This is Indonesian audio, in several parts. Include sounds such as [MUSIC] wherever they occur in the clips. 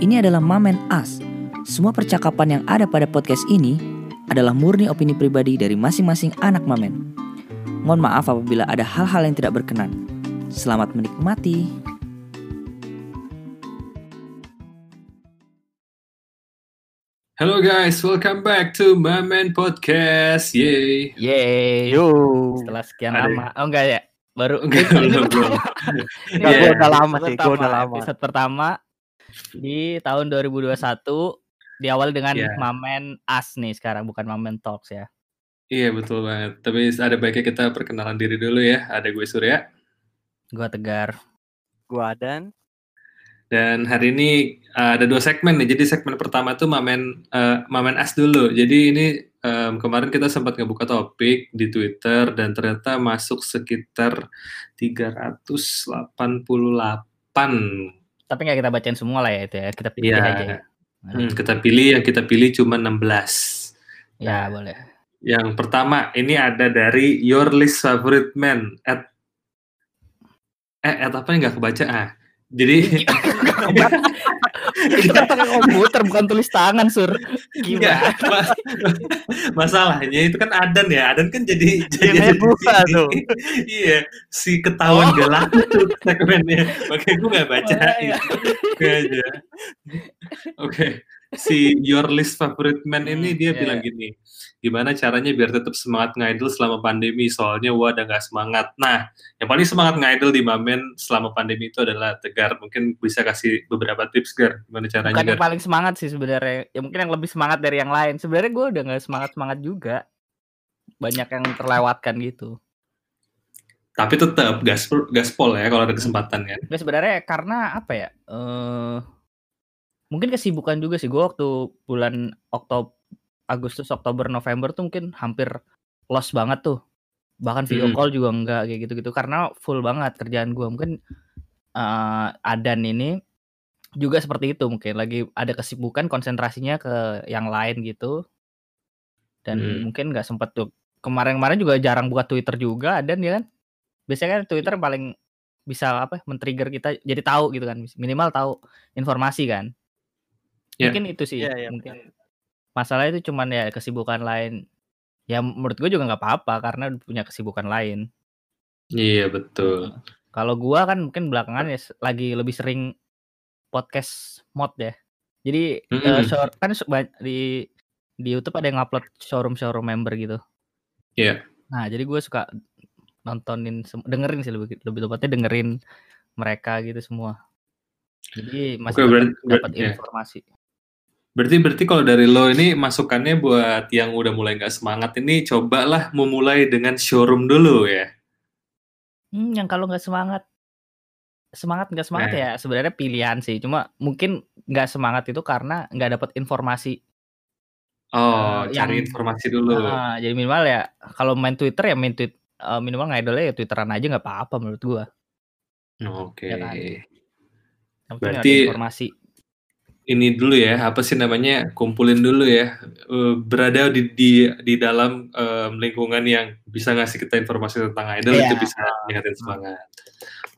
Ini adalah Mamen As. Semua percakapan yang ada pada podcast ini adalah murni opini pribadi dari masing-masing anak Mamen. Mohon maaf apabila ada hal-hal yang tidak berkenan. Selamat menikmati. Halo guys, welcome back to Mamen Podcast. Yay. Yeay. Yo. Setelah sekian Ada. lama. Oh enggak ya? Baru Enggak, [LAUGHS] ini belum, pertama. belum. Ini Enggak, Iya. gua udah lama sih, gua udah lama. Episode pertama di tahun 2021 diawali dengan Iya. Mamen As nih sekarang bukan Mamen Talks ya. Iya betul banget. Tapi ada baiknya kita perkenalan diri dulu ya. Ada gue Surya. Gua tegar. Gua dan Dan hari ini uh, ada dua segmen nih. Jadi segmen pertama tuh Mamen uh, Mamen As dulu. Jadi ini um, kemarin kita sempat ngebuka topik di Twitter dan ternyata masuk sekitar 388. Tapi nggak kita bacain semua lah ya itu ya. Kita pilih Iya. aja ya. Hmm, kita pilih yang kita pilih cuma 16. Ya, boleh. Yang pertama ini ada dari Your List Favorite Man at eh at apa yang nggak kebaca ah. Jadi [LAUGHS] itu kan pakai komputer bukan tulis tangan, Sur. Gimana? ma- masalahnya itu kan Adan ya, Adan kan jadi jadi, Yang jadi- buka tuh. iya, si ketahuan Oh. gak laku segmennya, makanya gue gak baca Oh, iya. Oke aja. Oke, si Your List Favorite Man ini Hmm, dia iya, bilang iya. gini, gimana caranya biar tetap semangat ngidol selama pandemi, soalnya wah udah gak semangat. Nah, yang paling semangat ngidol di Mamen selama pandemi itu adalah Tegar. Mungkin bisa kasih beberapa tips, Gar, gimana caranya, Bukan Gar? yang paling semangat sih sebenarnya. Ya mungkin yang lebih semangat dari yang lain. Sebenarnya gue udah nggak semangat semangat juga. Banyak yang terlewatkan gitu. Tapi tetap gaspol, gaspol ya kalau ada kesempatan kan. Ya sebenarnya karena apa ya? eh mungkin kesibukan juga sih. Gue waktu bulan Oktober, Agustus, Oktober, November tuh mungkin hampir lost banget tuh. Bahkan video Hmm. call juga enggak kayak gitu-gitu karena full banget kerjaan gue. Mungkin eh Adan ini juga seperti itu mungkin lagi ada kesibukan konsentrasinya ke yang lain gitu. Dan Hmm. mungkin nggak sempet tuh kemarin-kemarin juga jarang buka Twitter juga Adan ya kan. Biasanya kan Twitter paling bisa apa men-trigger kita jadi tahu gitu kan minimal tahu informasi kan Ya. mungkin itu sih Iya, iya, mungkin masalah itu cuman ya kesibukan lain ya menurut gue juga nggak apa-apa karena udah punya kesibukan lain Iya betul. kalau gua kan mungkin belakangan ya s- lagi lebih sering podcast mod ya jadi eh, Mm-mm. shor- kan se- ba- di di YouTube ada yang upload showroom showroom member gitu Iya. nah jadi gue suka nontonin dengerin sih lebih lebih tepatnya dengerin mereka gitu semua jadi masih berarti- dapat ya. informasi Berarti berarti kalau dari lo ini masukannya buat yang udah mulai nggak semangat ini cobalah memulai dengan showroom dulu ya. Hmm, yang kalau nggak semangat, semangat nggak semangat Nah. ya sebenarnya pilihan sih. Cuma mungkin nggak semangat itu karena nggak dapat informasi. Oh, Eh, cari yang- informasi dulu. Ah, jadi minimal ya kalau main Twitter ya main tweet eh, minimal ngidolnya ya Twitteran aja nggak apa-apa menurut gua. Oke. Ya kan? Yang Berarti- informasi. Ini dulu ya, apa sih namanya? Kumpulin dulu ya. Eh, berada di di di dalam em, lingkungan yang bisa ngasih kita informasi tentang idol Iya. itu bisa meningkatin semangat.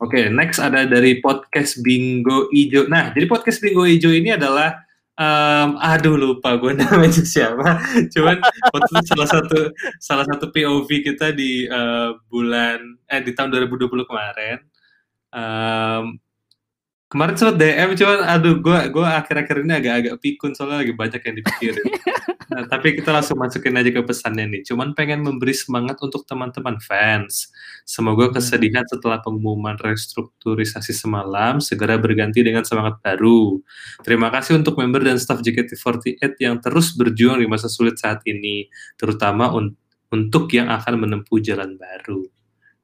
Oke, next ada dari podcast Bingo Ijo. Nah, jadi podcast Bingo Ijo ini adalah em, aduh lupa gue [LAUGHS] namanya siapa. Cuman waktu itu salah satu salah satu POV kita di eh, bulan eh di tahun 2020 kemarin. Em, kemarin sempat DM cuman aduh gua gua akhir-akhir ini agak-agak pikun soalnya lagi banyak yang dipikirin. [LAUGHS] Nah, tapi kita langsung masukin aja ke pesannya nih. Cuman pengen memberi semangat untuk teman-teman fans. Semoga Hmm. kesedihan setelah pengumuman restrukturisasi semalam segera berganti dengan semangat baru. Terima kasih untuk member dan staff JKT48 yang terus berjuang di masa sulit saat ini, terutama un- untuk yang akan menempuh jalan baru.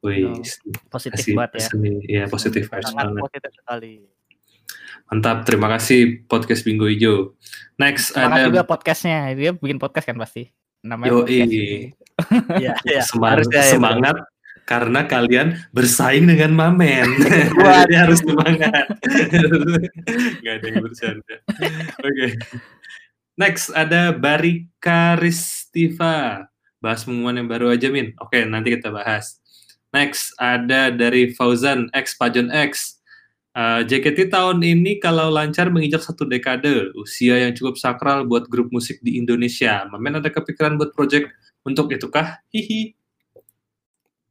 Wih, Oh, Positif banget ya. Iya, positif banget. positif sekali. Mantap, terima kasih podcast Bingo Ijo. Next Semangat ada juga podcastnya. Dia bikin podcast kan pasti. Namanya podcast. [LAUGHS] Iya, iya. ya, semangat karena kalian bersaing dengan Mamen. [LAUGHS] Waduh. Jadi harus semangat. [LAUGHS] Gak ada yang bercanda. Oke. Next ada Barika Ristiva. Bahas pengumuman yang baru aja, Min. Oke, nanti kita bahas. Next ada dari Fauzan X Pajon X. Uh, JKT tahun ini kalau lancar menginjak satu dekade, usia yang cukup sakral buat grup musik di Indonesia. Mamen ada kepikiran buat project untuk itu kah? Hihi.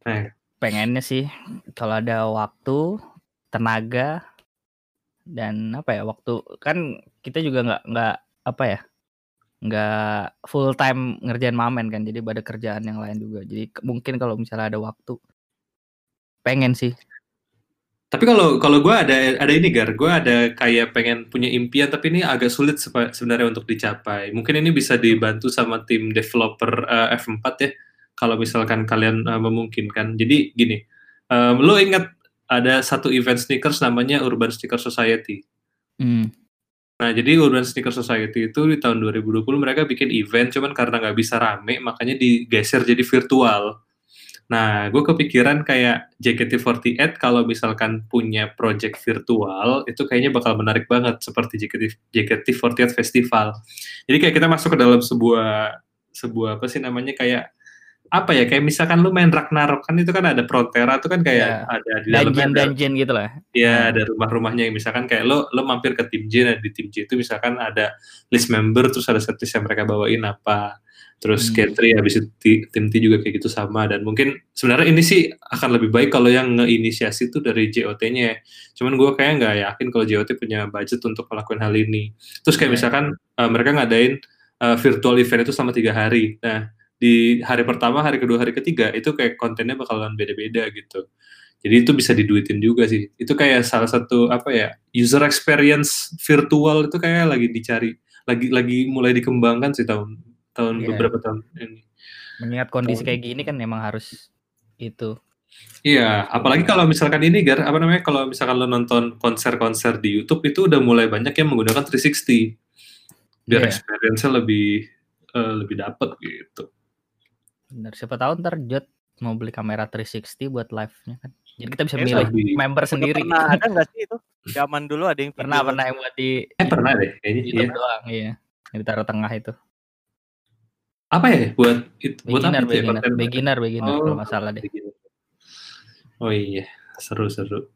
Nah. Pengennya sih kalau ada waktu, tenaga, dan apa ya waktu kan kita juga nggak nggak apa ya nggak full time ngerjain mamen kan jadi ada kerjaan yang lain juga jadi mungkin kalau misalnya ada waktu pengen sih tapi kalau kalau gue ada ada ini gar gue ada kayak pengen punya impian tapi ini agak sulit sebenarnya untuk dicapai mungkin ini bisa dibantu sama tim developer uh, eh, F4 ya kalau misalkan kalian uh, memungkinkan jadi gini um, lo ingat ada satu event sneakers namanya Urban Sneaker Society. Hmm. Nah, jadi Urban Sneaker Society itu di tahun 2020 mereka bikin event, cuman karena nggak bisa rame, makanya digeser jadi virtual. Nah, gue kepikiran kayak JKT48 kalau misalkan punya project virtual, itu kayaknya bakal menarik banget seperti JKT, JKT48 Festival. Jadi kayak kita masuk ke dalam sebuah sebuah apa sih namanya kayak apa ya kayak misalkan lu main Ragnarok kan itu kan ada Frontera itu kan kayak yeah. ada di dalamnya dungeon, ada, dungeon gitu lah. Iya, hmm. ada rumah-rumahnya yang misalkan kayak lo lo mampir ke tim J nah di tim J itu misalkan ada list member terus ada setlist yang mereka bawain apa. Terus hmm. K3 habis itu tim T juga kayak gitu sama dan mungkin sebenarnya ini sih akan lebih baik kalau yang ngeinisiasi itu dari JOT-nya ya. Cuman gue kayak nggak yakin kalau JOT punya budget untuk melakukan hal ini. Terus kayak yeah. misalkan uh, mereka ngadain uh, virtual event itu selama tiga hari. Nah, di hari pertama, hari kedua, hari ketiga itu kayak kontennya bakalan beda-beda gitu. Jadi itu bisa diduitin juga sih. Itu kayak salah satu apa ya user experience virtual itu kayak lagi dicari, lagi lagi mulai dikembangkan sih tahun tahun yeah. beberapa tahun ini. Mengingat kondisi tahun. kayak gini kan memang harus itu. Iya, apalagi kalau misalkan ini gar apa namanya kalau misalkan lo nonton konser-konser di YouTube itu udah mulai banyak yang menggunakan 360 biar yeah. experience-nya lebih uh, lebih dapet gitu. Bener, siapa tahu ntar Jot mau beli kamera 360 buat live-nya kan. Jadi kita bisa eh, milih sabi. member sendiri. Pernah ada nggak sih itu? [LAUGHS] Zaman dulu ada yang pernah pernah yang buat di Eh pernah deh kayaknya iya. doang, iya. Yang ditaruh tengah itu. Apa ya buat itu buat beginner, apa beginner, ya? beginner, beginner, oh, kalau masalah deh. Oh iya, seru-seru.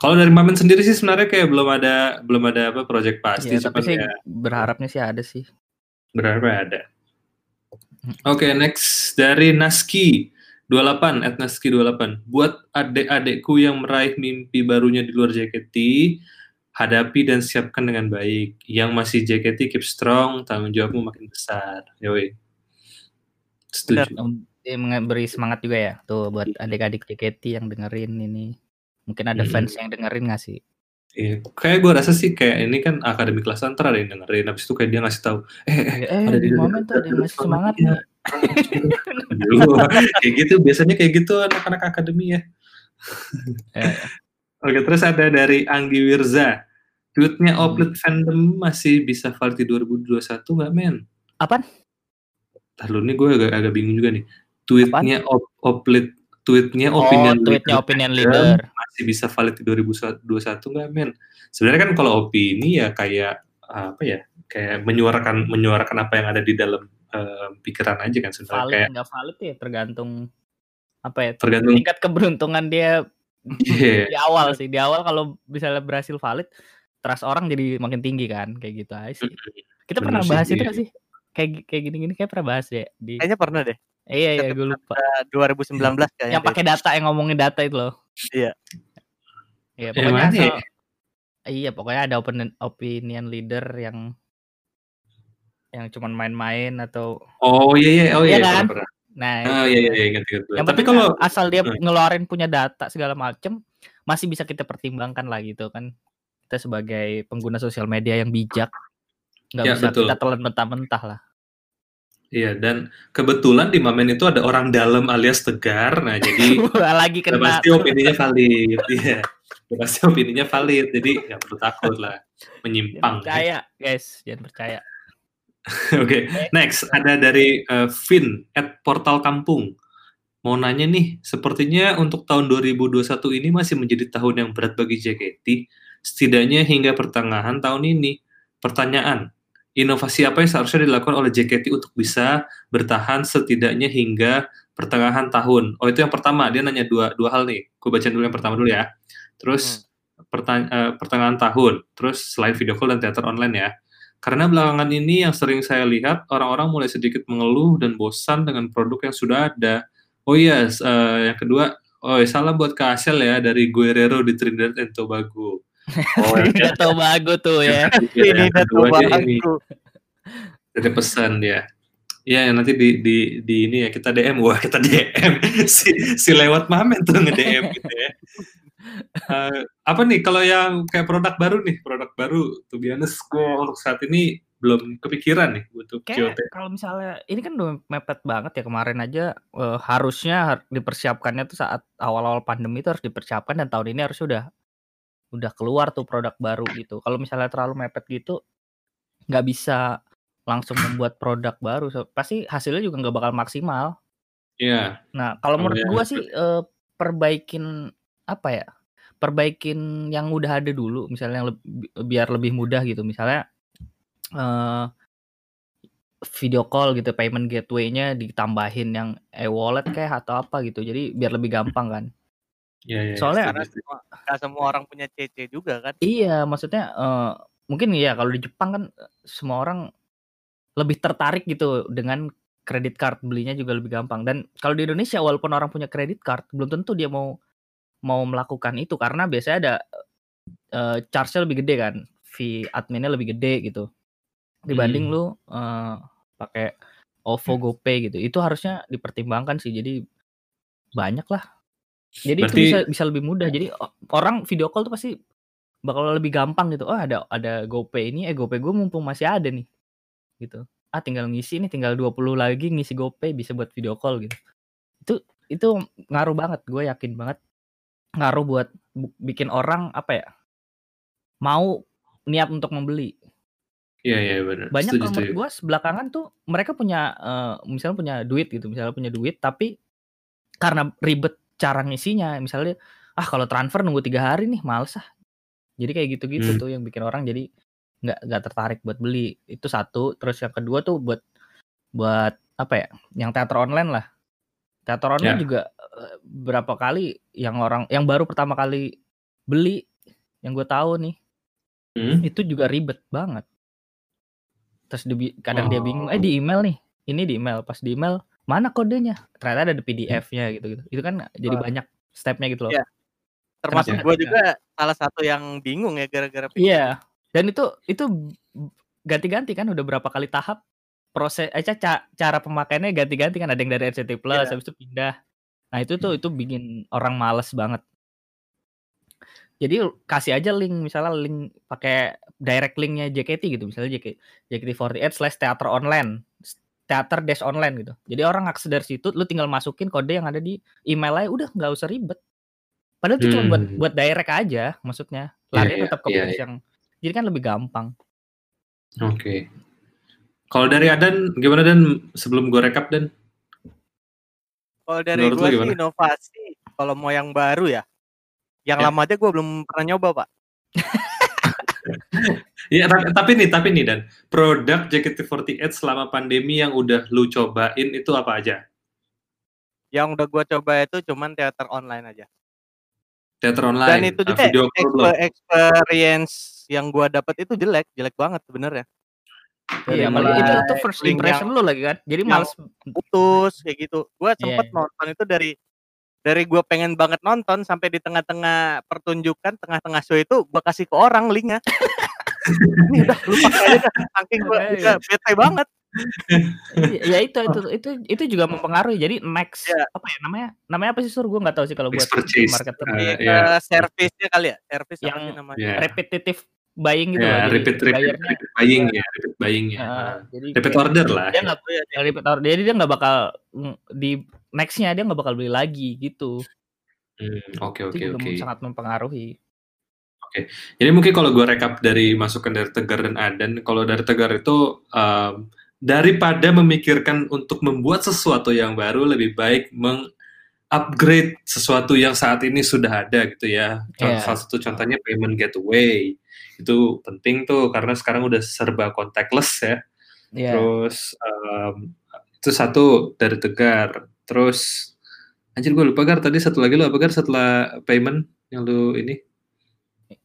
Kalau dari Mamen sendiri sih sebenarnya kayak belum ada belum ada apa project pasti. Ya, tapi sih ya, berharapnya sih ada sih. Berharapnya ada. Oke, okay, next dari Naski 28 at Naski 28. Buat adik-adikku yang meraih mimpi barunya di luar JKT, hadapi dan siapkan dengan baik. Yang masih JKT keep strong, tanggung jawabmu makin besar. Yoi. Setuju. Benar, beri semangat juga ya tuh buat adik-adik JKT yang dengerin ini. Mungkin ada hmm. fans yang dengerin gak sih? Iya, kayak gue rasa sih kayak ini kan akademi kelas antara ada yang dengerin, habis itu kayak dia ngasih tahu, eh, eh, eh ada di momen tuh ada yang masih semangat nih. [LAUGHS] kayak gitu, biasanya kayak gitu anak-anak akademi ya. Eh. Oke, terus ada dari Anggi Wirza. Tweetnya hmm. Oplet Fandom masih bisa valid di 2021 nggak men? Apaan? Lalu nih gue agak, agak bingung juga nih. Tweetnya Op Oplet tweetnya oh, opinion tweetnya leader, opinion leader. Masih bisa valid di 2021 nggak men? Sebenarnya kan kalau opini ya kayak apa ya kayak menyuarakan menyuarakan apa yang ada di dalam uh, pikiran aja kan sebenarnya. Valid kayak nggak valid ya tergantung apa ya tergantung tingkat keberuntungan dia yeah. [LAUGHS] di awal sih. Di awal kalau bisa berhasil valid trust orang jadi makin tinggi kan kayak gitu aja sih. Kita Bener pernah bahas sih, itu gak sih kayak kayak gini-gini kayak pernah bahas ya di kayaknya pernah deh Iya iya gue lupa. 2019 kayaknya. Yang pakai data yang ngomongin data itu loh. Iya. Iya pokoknya asal, ya? Iya pokoknya ada open opinion leader yang yang cuman main-main atau Oh iya iya oh iya, iya kan? Pernah. Nah, oh iya iya ingat ingat. Yang Tapi kalau asal dia hmm. ngeluarin punya data segala macem masih bisa kita pertimbangkan lah gitu kan. Kita sebagai pengguna sosial media yang bijak nggak ya, bisa betul. kita telan mentah-mentah lah. Iya, dan kebetulan di Mamen itu ada orang dalam alias tegar, nah jadi [LAUGHS] lagi kena. pasti opininya [LAUGHS] valid, iya. Pasti opininya valid, jadi nggak perlu takut lah menyimpang. Jangan percaya, guys, jangan percaya. [LAUGHS] Oke, okay. next ada dari uh, Vin at Portal Kampung. Mau nanya nih, sepertinya untuk tahun 2021 ini masih menjadi tahun yang berat bagi JKT, setidaknya hingga pertengahan tahun ini. Pertanyaan, inovasi apa yang seharusnya dilakukan oleh JKT untuk bisa bertahan setidaknya hingga pertengahan tahun. Oh itu yang pertama, dia nanya dua dua hal nih. Gue baca dulu yang pertama dulu ya. Terus pertany- eh, pertengahan tahun. Terus selain video call dan teater online ya. Karena belakangan ini yang sering saya lihat orang-orang mulai sedikit mengeluh dan bosan dengan produk yang sudah ada. Oh iya, s- eh, yang kedua, oh salam buat Kak Asel ya dari Guerrero di Trinidad and Tobago. Oh, yang Udah tau bagus tuh ya. udah kedua dia ini bagus. ada pesan dia. Ya, yang nanti di, di, di ini ya kita DM, wah kita DM [LAUGHS] si, si lewat mamen tuh nge DM gitu ya. Eh, apa nih kalau yang kayak produk baru nih, produk baru, tuh biasanya gue untuk saat ini belum kepikiran nih untuk Kayak kalau misalnya ini kan udah mepet banget ya kemarin aja eh, harusnya har- dipersiapkannya tuh saat awal-awal pandemi itu harus dipersiapkan dan tahun ini harus sudah udah keluar tuh produk baru gitu. Kalau misalnya terlalu mepet gitu nggak bisa langsung membuat produk baru, So, pasti hasilnya juga nggak bakal maksimal. Iya, Nah, kalau Oh, menurut iya, gua sih eh, perbaikin apa ya? Perbaikin yang udah ada dulu, misalnya yang leb- bi- biar lebih mudah gitu. Misalnya eh video call gitu, payment gateway-nya ditambahin yang e-wallet kayak atau apa gitu. Jadi biar lebih gampang kan. Iya, iya. Soalnya setuju, Karena semua, nggak semua orang punya CC juga kan. Iya, maksudnya eh mungkin ya kalau di Jepang kan eh, semua orang lebih tertarik gitu dengan kredit card belinya juga lebih gampang. Dan kalau di Indonesia walaupun orang punya kredit card belum tentu dia mau mau melakukan itu karena biasanya ada eh charge-nya lebih gede kan, fee adminnya lebih gede gitu. Dibanding Hmm. lu eh pakai OVO, GoPay gitu. Itu harusnya dipertimbangkan sih. Jadi banyak lah. Jadi itu Berarti bisa bisa lebih mudah. Jadi orang video call tuh pasti bakal lebih gampang gitu. Oh ada ada GoPay ini, eh GoPay gue mumpung masih ada nih. Gitu. Ah tinggal ngisi nih, tinggal 20 lagi ngisi GoPay bisa buat video call gitu. Itu itu ngaruh banget, gue yakin banget. Ngaruh buat bu- bikin orang apa ya? Mau niat untuk membeli. iya, iya benar. Banyak kalau menurut gue belakangan tuh mereka punya eh, misalnya punya duit gitu, misalnya punya duit tapi karena ribet cara ngisinya, misalnya ah kalau transfer nunggu tiga hari nih males ah. Jadi kayak gitu-gitu Hmm. tuh yang bikin orang jadi nggak nggak tertarik buat beli. Itu satu. Terus yang kedua tuh buat buat apa ya? Yang teater online lah. Teater online Ya. juga eh, berapa kali yang orang yang baru pertama kali beli yang gue tahu nih Hmm? itu juga ribet banget. Terus di, kadang dia bingung, eh Oh. di email nih, ini di email, pas di email mana kodenya? Ternyata ada di PDF-nya gitu gitu. Itu kan jadi Wah. banyak stepnya gitu loh. Iya. Termasuk gue juga salah satu yang bingung ya gara-gara Iya. Dan itu itu ganti-ganti kan udah berapa kali tahap proses eh ca- ca- cara pemakaiannya ganti-ganti kan ada yang dari RCT Plus Iya. habis itu pindah. Nah, itu tuh itu bikin orang males banget. Jadi kasih aja link misalnya link pakai direct linknya JKT gitu misalnya JK, JKT48 slash teater online teater dash online gitu. Jadi orang akses dari situ, lu tinggal masukin kode yang ada di email aja, udah nggak usah ribet. Padahal itu cuma buat Hmm. buat direct aja, maksudnya. Iya, Larinya iya, tetap ke page iya. yang jadi kan lebih gampang. Oke. Kalau dari Adan gimana Dan sebelum gue rekap Dan? Kalau dari gue sih gimana? inovasi kalau mau yang baru ya. Yang Ya. lama aja gue belum pernah nyoba, Pak. [LAUGHS] Iya, tapi, tapi nih, tapi nih Dan, produk JKT48 selama pandemi yang udah lu cobain itu apa aja? Yang udah gue coba itu cuman teater online aja. Teater Dan online, itu uh, juga video experience yang gue dapet itu jelek, jelek banget sebenarnya. Iya, apalagi itu itu first impression yang lu lagi kan. Jadi males putus kayak gitu. Gue Iya. sempet nonton itu dari dari gue pengen banget nonton sampai di tengah-tengah pertunjukan, tengah-tengah show itu gue kasih ke orang linknya. [LAUGHS] Ini udah lu pakai aja dah. Saking gue Iya. udah bete banget. ya itu itu itu itu juga mempengaruhi. Jadi next Iya. apa ya namanya? Namanya apa sih Sur? Gue nggak tahu sih kalau buat marketer. Uh, Iya, iya. eh, service-nya kali ya, service apa Yang- sih namanya? Iya. repetitive buying gitu Ya, loh. Jadi repeat, repeat, repeat buying ya, repeat buying ya. Uh, jadi repeat kayak order lah. dia ya. nggak repeat order. Jadi dia nggak bakal di nextnya dia nggak bakal beli lagi gitu. Hmm, Oke, oke, oke. sangat mempengaruhi. Jadi mungkin kalau gue rekap dari masukan dari Tegar dan Adan, kalau dari Tegar itu um, daripada memikirkan untuk membuat sesuatu yang baru, lebih baik meng-upgrade sesuatu yang saat ini sudah ada gitu ya. Iya. Salah satu contohnya payment gateway. Itu penting tuh karena sekarang udah serba contactless ya. Iya. Terus um, itu satu dari Tegar. Terus anjir gue lupa Gar tadi satu lagi lo apa Gar setelah payment yang lu ini?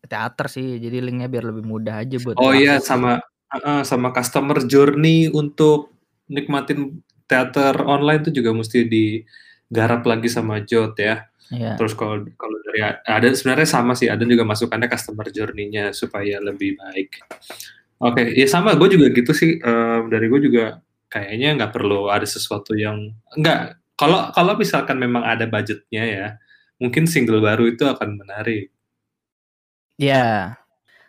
teater sih, jadi linknya biar lebih mudah aja buat Oh iya sama heeh, sama customer journey untuk nikmatin teater online tuh juga mesti digarap lagi sama Jot ya. Iya. Terus kalau kalau dari ada sebenarnya sama sih, ada juga masukannya customer journey-nya supaya lebih baik. Oke, ya sama gue juga gitu sih. em, dari gue juga kayaknya nggak perlu ada sesuatu yang nggak. Kalau kalau misalkan memang ada budgetnya ya, mungkin single baru itu akan menarik. Iya.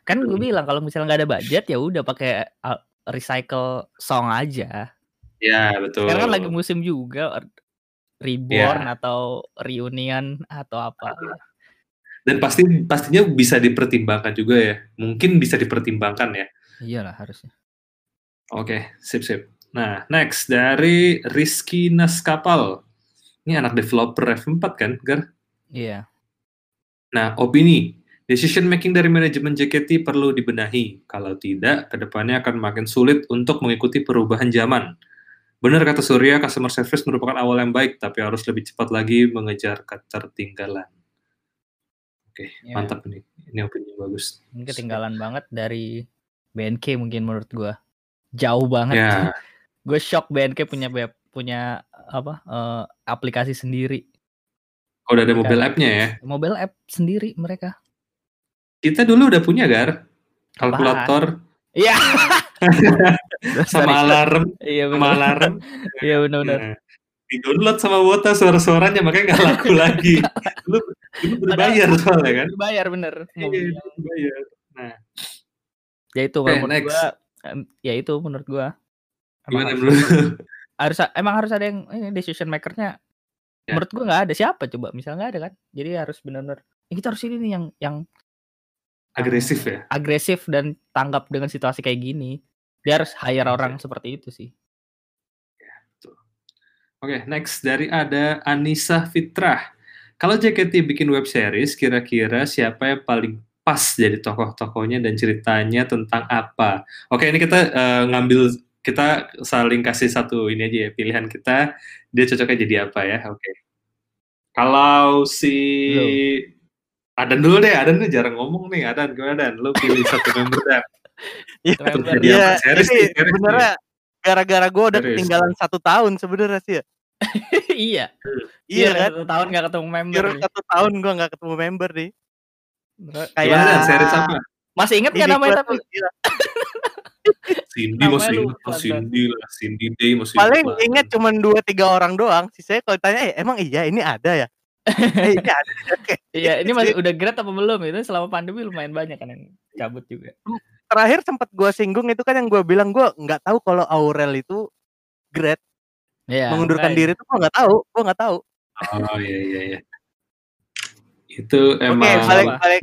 Kan gue Hmm. bilang kalau misalnya nggak ada budget ya udah pakai uh, recycle song aja. Ya betul. Sekarang kan lagi musim juga reborn Ya. atau reunion atau apa. Dan pasti pastinya bisa dipertimbangkan juga ya. Mungkin bisa dipertimbangkan ya. Iyalah harusnya. Oke, sip sip. Nah, next dari Rizky Naskapal. Ini anak developer F4 kan, Gar? Iya. Nah, opini. Decision making dari manajemen JKT perlu dibenahi. Kalau tidak, ke depannya akan makin sulit untuk mengikuti perubahan zaman. Benar kata Surya, customer service merupakan awal yang baik, tapi harus lebih cepat lagi mengejar ketertinggalan. Oke, Iya. mantap nih. Ini opini bagus. Ini ketinggalan banget dari BNK mungkin menurut gua. Jauh banget. Ya, [LAUGHS] gue shock BNK punya web punya apa eh, aplikasi sendiri kalau udah ada mobile app-nya ya. mobile app sendiri mereka Kita dulu udah punya, Gar. Kalkulator iya [LAUGHS] sama alarm, iya sama benar alarm. [LAUGHS] iya benar-benar Nah, di-download sama Wota suara-suaranya makanya nggak laku [LAUGHS] lagi. Dulu, dulu berbayar soalnya kan. bayar bener Iya, berbayar. Nah, ya itu menurut next. gua ya itu menurut gua gimana lu? harus emang harus ada yang ini decision makernya Ya. menurut gua nggak ada siapa coba misalnya nggak ada kan jadi harus benar-benar ya kita harus ini nih yang yang Agresif ya? agresif dan tanggap dengan situasi kayak gini dia harus hire orang seperti itu sih Oke, next dari ada Anissa Fitrah. Kalau JKT bikin web series, kira-kira siapa yang paling pas jadi tokoh-tokohnya dan ceritanya tentang apa? Oke, ini kita eh, ngambil kita saling kasih satu ini aja ya pilihan kita. Dia cocoknya jadi apa ya? Oke. Kalau si Adan dulu deh, Adan tuh jarang ngomong nih. Adan gimana Dan? Lu pilih satu member Dan. Iya, Iya? Series ini sebenarnya gara-gara gue udah Serius. ketinggalan satu tahun sebenarnya sih ya. [LAUGHS] iya Iya kan? satu tahun gak ketemu member nih. satu tahun gue nggak ketemu member nih. Gimana Kayak? Series apa? masih inget gak namanya tapi Cindy Namanya masih ingat lupa, lah, Cindy lah, Cindy Day masih paling inget cuman dua tiga orang doang. Sisanya kalau ditanya, eh, emang iya ini ada ya? [LAUGHS] eh, ini ada. Oke. Iya, ini Gitu masih sih. udah grade apa belum? Itu selama pandemi lumayan banyak kan yang cabut juga. Terakhir sempat gue singgung itu kan yang gue bilang gue nggak tahu kalau Aurel itu grade Iya. mengundurkan makanya. diri itu gue nggak tahu, gue nggak tahu. Oh iya iya iya. Itu emang Oke, balik apa? balik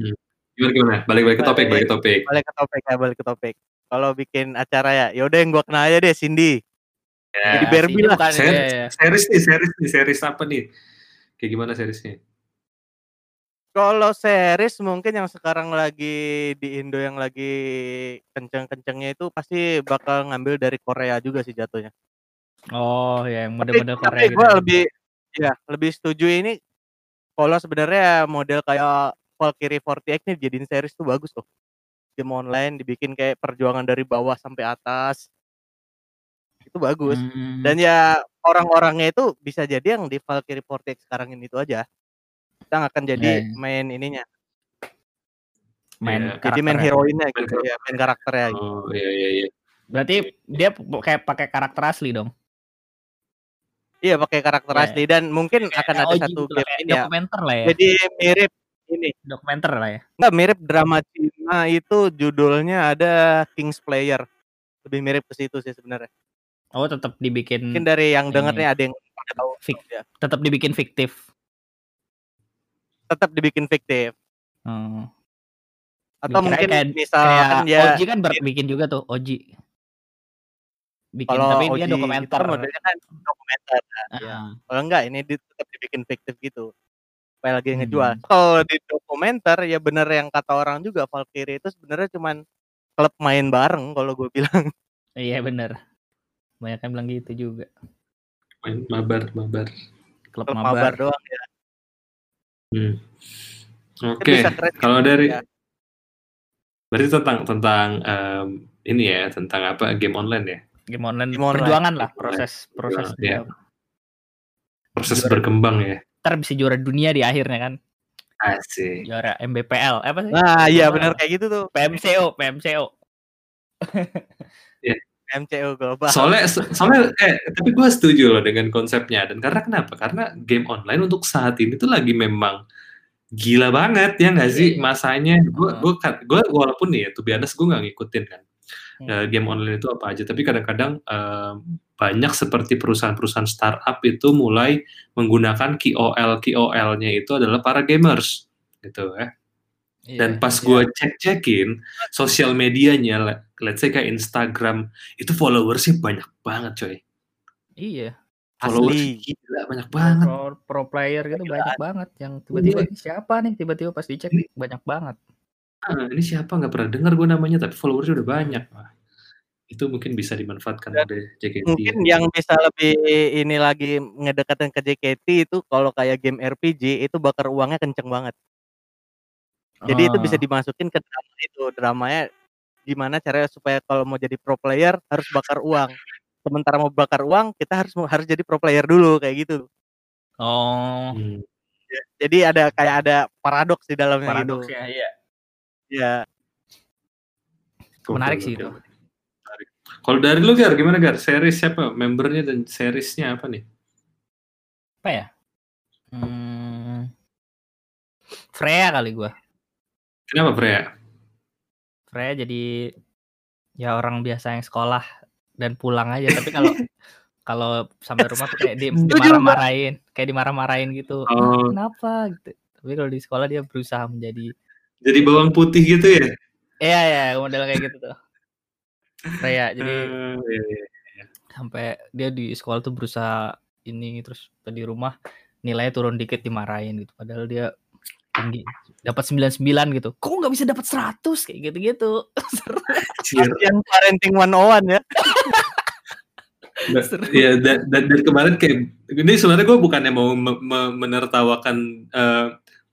gimana gimana? Balik balik ke topik, balik ke topik. balik ke topik ya, balik ke topik. Kalau bikin acara ya, yaudah yang gue kenal aja deh Cindy. Ya. Jadi Barbie lah. bukan, Series, iya, iya. series nih, series nih, series apa nih? Kayak gimana seriesnya? Kalau series mungkin yang sekarang lagi di Indo yang lagi kenceng-kencengnya itu pasti bakal ngambil dari Korea juga sih jatuhnya. Oh, ya yang model-model Korea tapi gitu. gue ya. lebih ya lebih setuju ini kalau sebenarnya model kayak Valkyrie 48 nih jadiin series tuh bagus tuh. Game online dibikin kayak perjuangan dari bawah sampai atas. Itu bagus. Hmm, Dan ya orang-orangnya itu bisa jadi yang di Valkyrie 48 sekarang ini itu aja. Kita akan jadi Ya, ya. main ininya. main Iya. Jadi main heroinnya Main gitu ya, main karakternya gitu. Oh iya iya iya. Berarti dia kayak pakai karakter asli dong. Iya pakai karakter Iya. asli dan mungkin akan ada OG satu gitu lah, game ini ya. dokumenter lah ya. Jadi mirip ini. Dokumenter lah ya. Enggak mirip drama Cina itu judulnya ada King's Player. Lebih mirip ke situ sih sebenarnya. Oh, tetap dibikin Mungkin dari yang dengernya ada yang tahu Fik. ya. tetap dibikin fiktif. Tetap dibikin fiktif. Hmm. Atau mungkin kayak- misalkan Kayak ya Oji kan bikin juga tuh Oji. Bikin kalau tapi Oji dia dokumenter. kan modelnya kan dokumenter. Ah, Kalau enggak ini tetap dibikin fiktif gitu. Supaya lagi Hmm. ngejual. Kalau di dokumenter ya bener yang kata orang juga Valkyrie itu sebenarnya cuman klub main bareng kalau gue bilang. [LAUGHS] Iya bener. Banyak yang bilang gitu juga. Main mabar mabar. Klub, Klub mabar. mabar doang ya. Hmm. Oke. keren Kalau dari ya. Berarti tentang tentang em, ini ya, tentang apa game online ya. Game online, Game online. perjuangan lah, Game proses proses dia. Proses Juara. berkembang ya. Ntar bisa juara dunia di akhirnya kan, Asik. juara MBPL apa sih? Nah, iya benar kayak gitu tuh. PMCO, PMCO. MCO global. Soalnya soalnya eh tapi gue setuju loh dengan konsepnya dan karena kenapa? Karena game online untuk saat ini tuh lagi memang gila banget ya nggak sih Iya, iya. masanya gue gue gue walaupun nih ya tuh biasa gue nggak ngikutin kan Hmm. game online itu apa aja tapi kadang-kadang eh, banyak seperti perusahaan-perusahaan startup itu mulai menggunakan KOL KOL-nya itu adalah para gamers gitu ya dan Iya, pas iya. gue cek-cekin sosial medianya le- let's say kayak Instagram itu followersnya banyak banget coy Iya. followers Asli. gila banyak banget Pro, pro player gitu banyak banget yang tiba-tiba "Ini siapa nih tiba-tiba pas dicek banyak banget. Ah, ini siapa nggak pernah dengar gue namanya tapi followersnya udah banyak Wah, itu mungkin bisa dimanfaatkan Dan oleh JKT Mungkin yang bisa lebih ini lagi ngedekatin ke JKT itu kalau kayak game RPG itu bakar uangnya kenceng banget. Jadi itu bisa Ah. dimasukin ke drama itu. Dramanya gimana caranya supaya kalau mau jadi pro player harus bakar uang. Sementara mau bakar uang kita harus harus jadi pro player dulu kayak gitu. Oh, Hmm. Jadi ada kayak ada paradoks di dalamnya paradoks gitu. ya, iya. Ya. Menarik sih itu. Menarik. Kalau dari lu Gar, gimana Gar? Series siapa? Membernya dan seriesnya apa nih? Apa ya? Hmm, Freya kali gua. Kenapa Freya? Freya jadi ya orang biasa yang sekolah dan pulang aja. Tapi kalau [LAUGHS] kalau sampai rumah tuh kayak di, dimarah-marahin, kayak dimarah-marahin gitu. Oh, Kenapa gitu. Tapi kalau di sekolah dia berusaha menjadi jadi bawang putih gitu ya? Iya ya model kayak gitu tuh. Freya [LAUGHS] jadi Eh, iya, iya. sampai dia di sekolah tuh berusaha ini terus di rumah nilainya turun dikit dimarahin gitu padahal dia tinggi dapat 99 gitu kok nggak bisa dapat 100 kayak gitu-gitu. [LAUGHS] Yang parenting 101 ya. [LAUGHS] Seru. Iya, dan, dan, dan kemarin kayak ini sebenarnya gue bukannya mau me- me- menertawakan eh,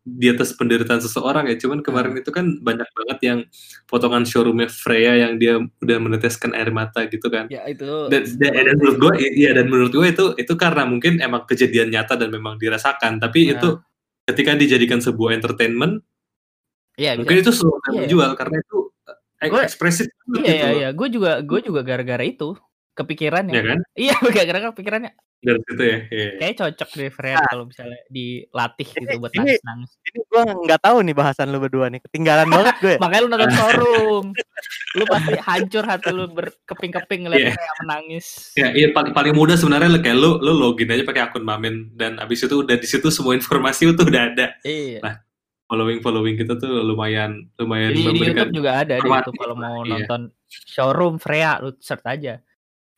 di atas penderitaan seseorang ya, cuman kemarin itu kan banyak banget yang potongan showroomnya Freya yang dia udah meneteskan air mata gitu kan. ya itu Dan, dan, dan menurut gue, iya dan menurut gue itu itu karena mungkin emang kejadian nyata dan memang dirasakan, tapi Nah. itu ketika dijadikan sebuah entertainment, iya bisa. mungkin itu sesuatu yang Iya. menjual karena itu eh, Gue- ekspresif iya gitu iya iya gue juga gue juga gara-gara itu kepikiran ya ya kan? iya [LAUGHS] gara-gara kepikirannya Dari situ ya. Iya. kayak cocok deh Freya Nah. kalau misalnya dilatih Ini- gitu buat ini- nangis-nangis Ini gua nggak tahu nih bahasan lu berdua nih. Ketinggalan banget gue. [LAUGHS] makanya lu nonton showroom lu pasti hancur hati lu berkeping-keping ngeliat Iya. Freya menangis Ya, iya paling paling mudah sebenarnya lo kayak lu lu login aja pakai akun Mamen dan abis itu udah di situ semua informasi itu udah ada. iya Following following kita tuh lumayan lumayan Di, di memberikan YouTube juga ada di. YouTube kalau mau Iya. nonton showroom Freya lu search aja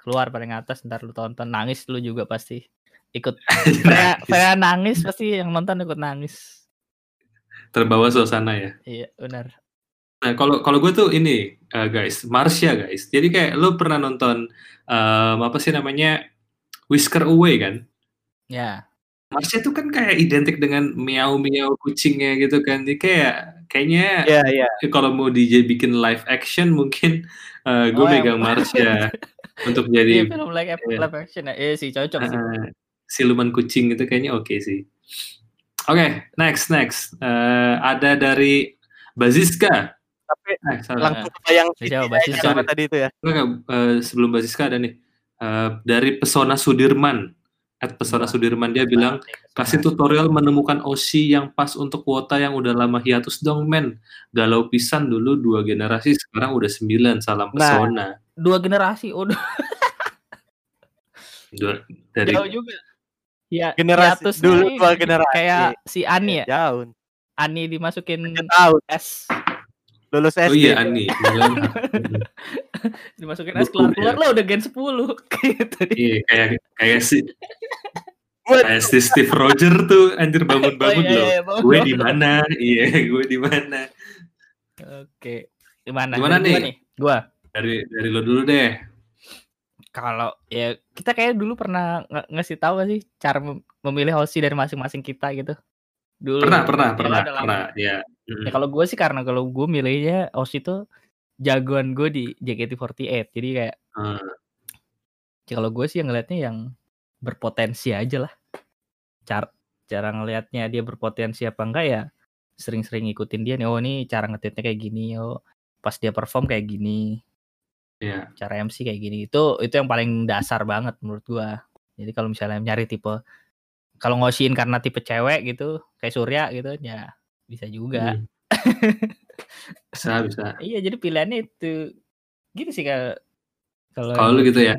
keluar paling atas ntar lu tonton nangis lu juga pasti ikut [LAUGHS] Freya nangis pasti yang nonton ikut nangis terbawa suasana ya. iya benar Nah, kalau kalau gue tuh ini eh, guys, Marsha guys. Jadi kayak lu pernah nonton em, apa sih namanya Whisker Away kan? ya Marsha tuh kan kayak identik dengan miau miau kucingnya gitu kan. Jadi kayak kayaknya Iya, iya. kalau mau dibikin live action mungkin eh, gue Oh, yang- megang Marsha [LAUGHS] untuk iya jadi film live, iya. live action ya iya sih cocok sih eh, siluman kucing itu kayaknya oke sih. Oke, next next Eh, ada dari Baziska. Tapi Eh, salah. langsung CGI-nya basis apa sorry. tadi itu ya. Enggak, enggak, eh, sebelum Baziska ada nih. Eh, dari Pesona Sudirman. At Pesona. Sudirman dia bilang kasih tutorial menemukan OC yang pas untuk kuota yang udah lama hiatus dong men. Galau pisan dulu dua generasi sekarang udah sembilan. Salam Nah. Dua generasi udah [LAUGHS] Dua- dari jauh juga ya Generasi dulu dua generasi. kayak si Ani ya Jauh. Ani dimasukin tahun S lulus SD. Oh iya Ani. [LAUGHS] dimasukin Buku, S keluar keluar lo udah gen 10 [LAUGHS] gitu. Iya, kayak kayak si kayak si Steve Roger tuh anjir bangun-bangun Oh, iya, loh. iya, Gue di mana? Iya, gue di mana? Oke. Gimana? Gimana Dari gua nih? Gua. Dari dari lo dulu deh. Kalau ya kita kayak dulu pernah nge- ngasih tahu gak sih cara mem- memilih host dari masing-masing kita gitu. Dulu. Pernah, pernah, Ya, pernah, pernah. Ya. Ya kalau gue sih karena kalau gue milihnya OSI itu jagoan gue di JKT48. Jadi kayak Ah, ya kalau gue sih yang ngelihatnya yang berpotensi aja lah. Cara cara ngelihatnya dia berpotensi apa enggak ya sering-sering ngikutin dia nih. Oh ini cara ngetitnya kayak gini. Oh pas dia perform kayak gini. Iya. Cara MC kayak gini. Itu itu yang paling dasar banget menurut gua. Jadi kalau misalnya nyari tipe kalau ngosiin karena tipe cewek gitu kayak Surya gitu ya bisa juga. Hmm. [LAUGHS] bisa bisa. Iya jadi pilihannya itu gitu sih kalau kalau Kalau lu gitu ya.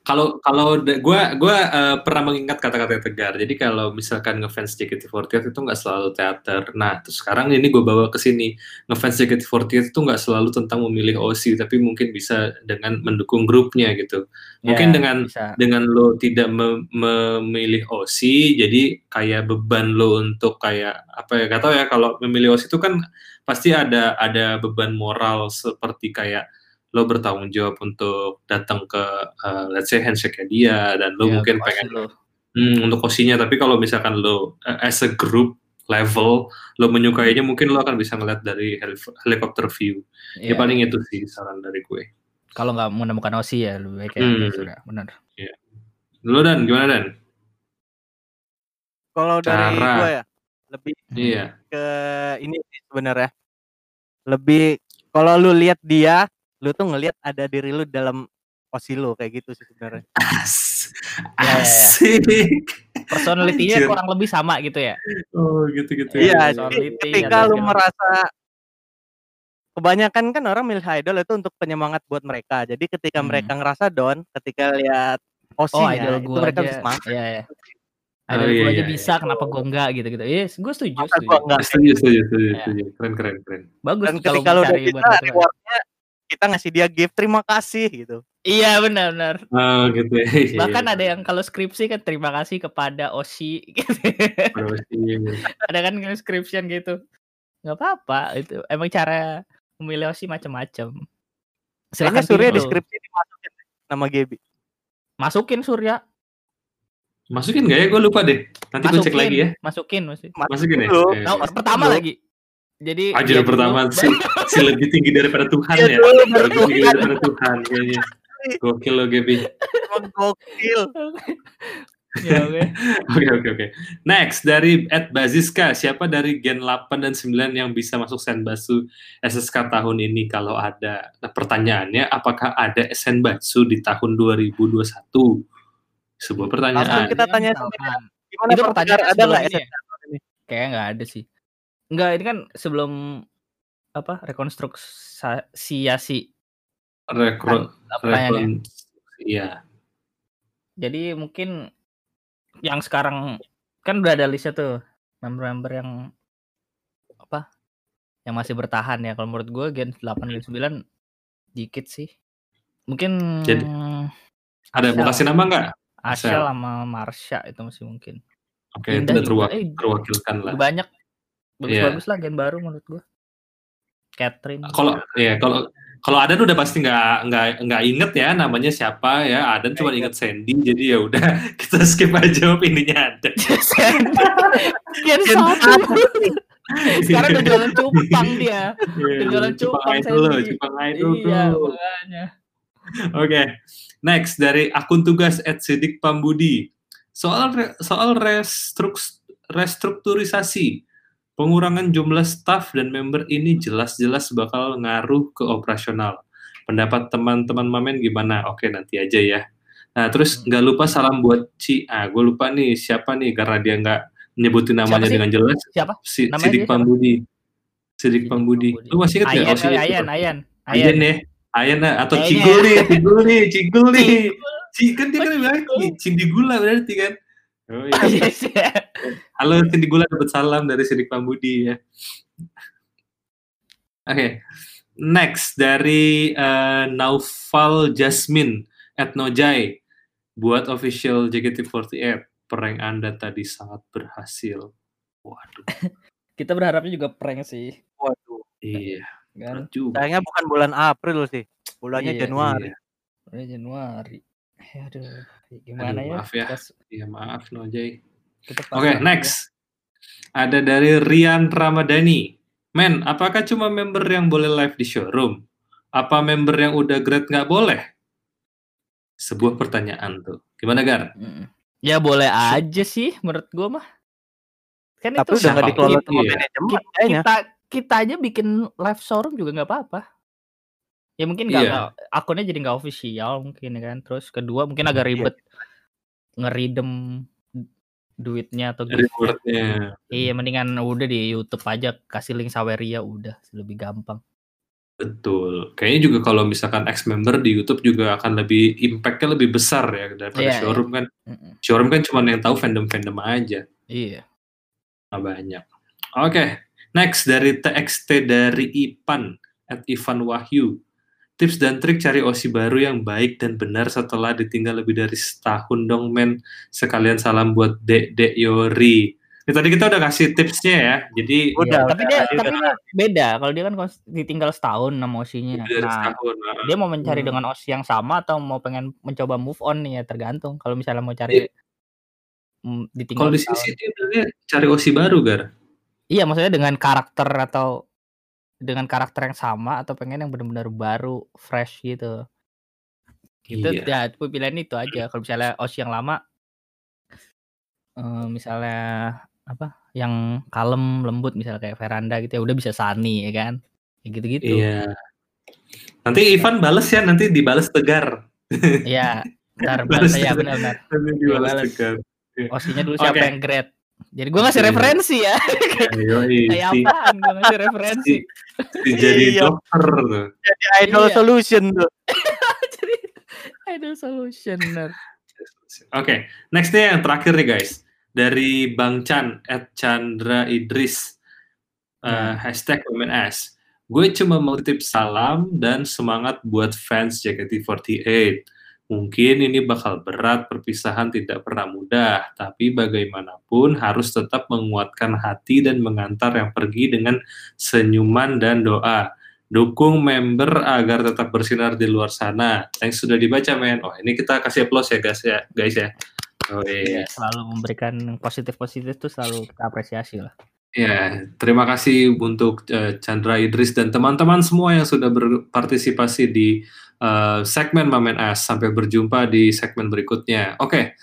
Kalau kalau da- gua gua eh, pernah mengingat kata-kata Tegar. Jadi kalau misalkan ngefans JKT48 itu nggak selalu teater. Nah, terus sekarang ini gue bawa ke sini. Ngefans JKT48 itu nggak selalu tentang memilih OC, tapi mungkin bisa dengan mendukung grupnya gitu. Mungkin Ya, dengan bisa. dengan lo tidak mem- memilih OC, jadi kayak beban lo untuk kayak apa ya? Gak tau ya kalau memilih OC itu kan pasti ada ada beban moral seperti kayak lo bertanggung jawab untuk datang ke uh, let's say handshake dia dan lo Ya, mungkin pengen lo. hmm, untuk osinya tapi kalau misalkan lo uh, as a group level lo menyukainya mungkin lo akan bisa ngeliat dari heli- helicopter view ya Iya. paling itu sih saran dari gue Kalau nggak menemukan OSI ya lebih baik kayak Hmm. gitu, Surya. Benar. lo dan gimana dan Kalau dari Cara. gue ya lebih iya ke ini sebenarnya. Lebih kalau lu lihat dia, lu tuh ngelihat ada diri lu dalam osilo kayak gitu sih sebenarnya. As Ya, ya, ya. asik Personalitinya kurang lebih sama gitu ya. oh gitu gitu Iya, Soal jadi meeting ketika atau lu merasa kebanyakan kan orang milih idol itu untuk penyemangat buat mereka. Jadi ketika Hmm. mereka ngerasa down, ketika lihat Oh, osinya idol itu mereka aja. semangat. Iya, iya. Oh, Idol iya, gua aja iya, bisa, kenapa gua enggak gitu-gitu. Iya, gue setuju, Masa setuju. gua enggak? setuju setuju setuju, Ya. setuju. keren keren keren Bagus Dan kalau ketika lu udah bisa buat motivasi. rewardnya kita ngasih dia gift terima kasih gitu. Iya, benar, benar. oh gitu ya Bahkan ada yang kalau skripsi kan terima kasih kepada Oshi gitu. ada kan yang description gitu. Nggak apa-apa itu. Emang cara memilih Oshi macam-macam. Silakan Surya tuh. deskripsi dimasukin nama Gebi. Masukin Surya. masukin nggak ya gue lupa deh nanti gue cek lagi ya Masukin, masukin. masukin ya dulu. Eh, Nah, Masukin pertama dulu. lagi. Jadi Ajar dia pertama dulu, si, si lebih tinggi daripada Tuhan Iya ya. Lebih tinggi daripada Tuhan kayaknya. Gokil lo Gaby. Gokil. Ya, oke. Oke oke oke. Next dari Ed Baziska, siapa dari Gen 8 dan 9 yang bisa masuk Senbatsu SSK tahun ini kalau ada? Nah, pertanyaannya apakah ada Senbatsu di tahun 2021? Sebuah Langsung pertanyaan. kita tanya. Gimana Itu pertanyaan ada nggak ini? SSK tahun ini? Kayaknya nggak ada sih. Enggak, ini kan sebelum apa rekonstruksi Rekrut, pertanyaannya. rekon, iya. Jadi mungkin yang sekarang kan udah ada listnya tuh member-member yang apa yang masih bertahan ya. Kalau menurut gue Gen 8 Gen 9 dikit sih. Mungkin Jadi, Ada mau Ashel. kasih nama nggak? Ashel. sama Marsha itu masih mungkin. Oke, Indah udah terwak- Eh, terwakilkan lah. Banyak bagus-bagus lah Gen baru menurut gue. Catherine. Kalau ya kalau kalau Adan udah pasti nggak nggak nggak inget ya namanya siapa ya. Adan cuma inget Sandy jadi ya udah [LAUGHS] kita skip aja opininya Adan. Gen Gen satu. [LAUGHS] Sekarang udah jualan cupang dia. Iya, jualan Cupang cupang Idol Sandy. Cupang Idol Iya, makanya. Oke, next dari akun tugas @sidik Pambudi. Soal re- soal restruk- restrukturisasi, pengurangan jumlah staff dan member ini jelas-jelas bakal ngaruh ke operasional. Pendapat teman-teman Mamen gimana? Oke, nanti aja ya. Nah, terus Hmm. nggak lupa salam buat Ci. Ah, gue lupa nih siapa nih karena dia nggak nyebutin namanya dengan jelas. Siapa? Si, Namanya Sidik? Pambudi. Sidik Pambudi. Lu masih inget nggak? Ayan, siapa? Ayan, Ayan. Ayan ya. Ayan ah, atau Kayaknya Cigul ya. nih, Cigul nih, Cigul nih. Ci kan dia kan bilang. Cindy Gula berarti kan. Oh iya. Yes, ya. Halo Cindy Gula dapat salam dari Sidik Pambudi ya. Oke. Next dari eh, Naufal Jasmine at Nojai buat official JKT48 prank Anda tadi sangat berhasil. Waduh. [LAUGHS] Kita berharapnya juga prank sih. Waduh. Iya, Kan? Sayangnya bukan bulan April sih. Bulannya Iya, Januari. Iya. Udah Januari. Eh, Aduh, gimana Aduh, ya? maaf ya. Kita- Iya, maaf kita Oke, pasrah next. Ada dari Rian Ramadhani. Men, apakah cuma member yang boleh live di showroom? Apa member yang udah grade nggak boleh? Sebuah pertanyaan tuh. Gimana Gar? Ya boleh aja sih menurut gua mah. Kan Tapi itu udah nggak dikelola sama manajemen kita kita aja bikin live showroom juga nggak apa-apa. Ya mungkin nggak Iya. nggak- akunnya jadi nggak official mungkin ya kan. Terus kedua mungkin agak Iya. ribet ngeridem duitnya atau. Rewardnya. Iya mendingan udah di YouTube aja kasih link Saweria udah lebih gampang. Betul. Kayaknya juga kalau misalkan ex member di YouTube juga akan lebih impact-nya lebih besar ya daripada Iya, iya. showroom kan. Mm-mm. Showroom kan cuma yang tahu fandom-fandom aja. Iya. Nggak banyak. Oke, next dari TXT dari Ipan at Ivan Wahyu. Tips dan trik cari OSI baru yang baik dan benar setelah ditinggal lebih dari setahun dong men. Sekalian salam buat Dek Dek Yori. Ini tadi kita udah kasih tipsnya ya. Jadi Udah, tapi udah, dia tapi udah. dia beda kalau dia kan ditinggal setahun sama osinya. Nah, setahun. nah. dia mau mencari Hmm. dengan osi yang sama atau mau pengen mencoba move on nih ya tergantung. Kalau misalnya mau cari mm, ditinggal Kalau di sih dia cari OSI baru, Gar. Iya, maksudnya dengan karakter atau dengan karakter yang sama atau pengen yang benar-benar baru, fresh gitu. Itu Iya. ya pilihan itu aja. Kalau misalnya Osi yang lama eh, misalnya apa? Yang kalem, lembut misalnya kayak veranda gitu ya udah bisa Sani ya kan. Kayak gitu-gitu. Iya. Nanti Ivan bales ya, nanti dibales tegar. Iya. Ntar [LAUGHS] Balas balas ya benar-benar. Dibales bales. tegar. Osinya dulu siapa yang grade. Jadi gue ngasih Iya. referensi ya. [LAUGHS] Yoi, Kayak si, apaan gue ngasih [LAUGHS] referensi. si jadi Iya. dokter tuh. Jadi idol Iya. solution tuh. [LAUGHS] Jadi ada solution bener. Oke, nextnya yang terakhir nih guys. Dari Bang Chan, at Chandra Idris, uh, Hmm. hashtag WMNS. Gue cuma mau titip salam dan semangat buat fans JKT48. Mungkin ini bakal berat, perpisahan tidak pernah mudah, tapi bagaimanapun harus tetap menguatkan hati dan mengantar yang pergi dengan senyuman dan doa. Dukung member agar tetap bersinar di luar sana. Thanks sudah dibaca, men. Oh, ini kita kasih applause ya, guys ya, guys ya. Oh, iya. Selalu memberikan positif-positif tuh selalu kita apresiasi lah. Ya, terima kasih untuk eh, Chandra Idris dan teman-teman semua yang sudah berpartisipasi di eh, segmen Mamen As. Sampai berjumpa di segmen berikutnya. Oke.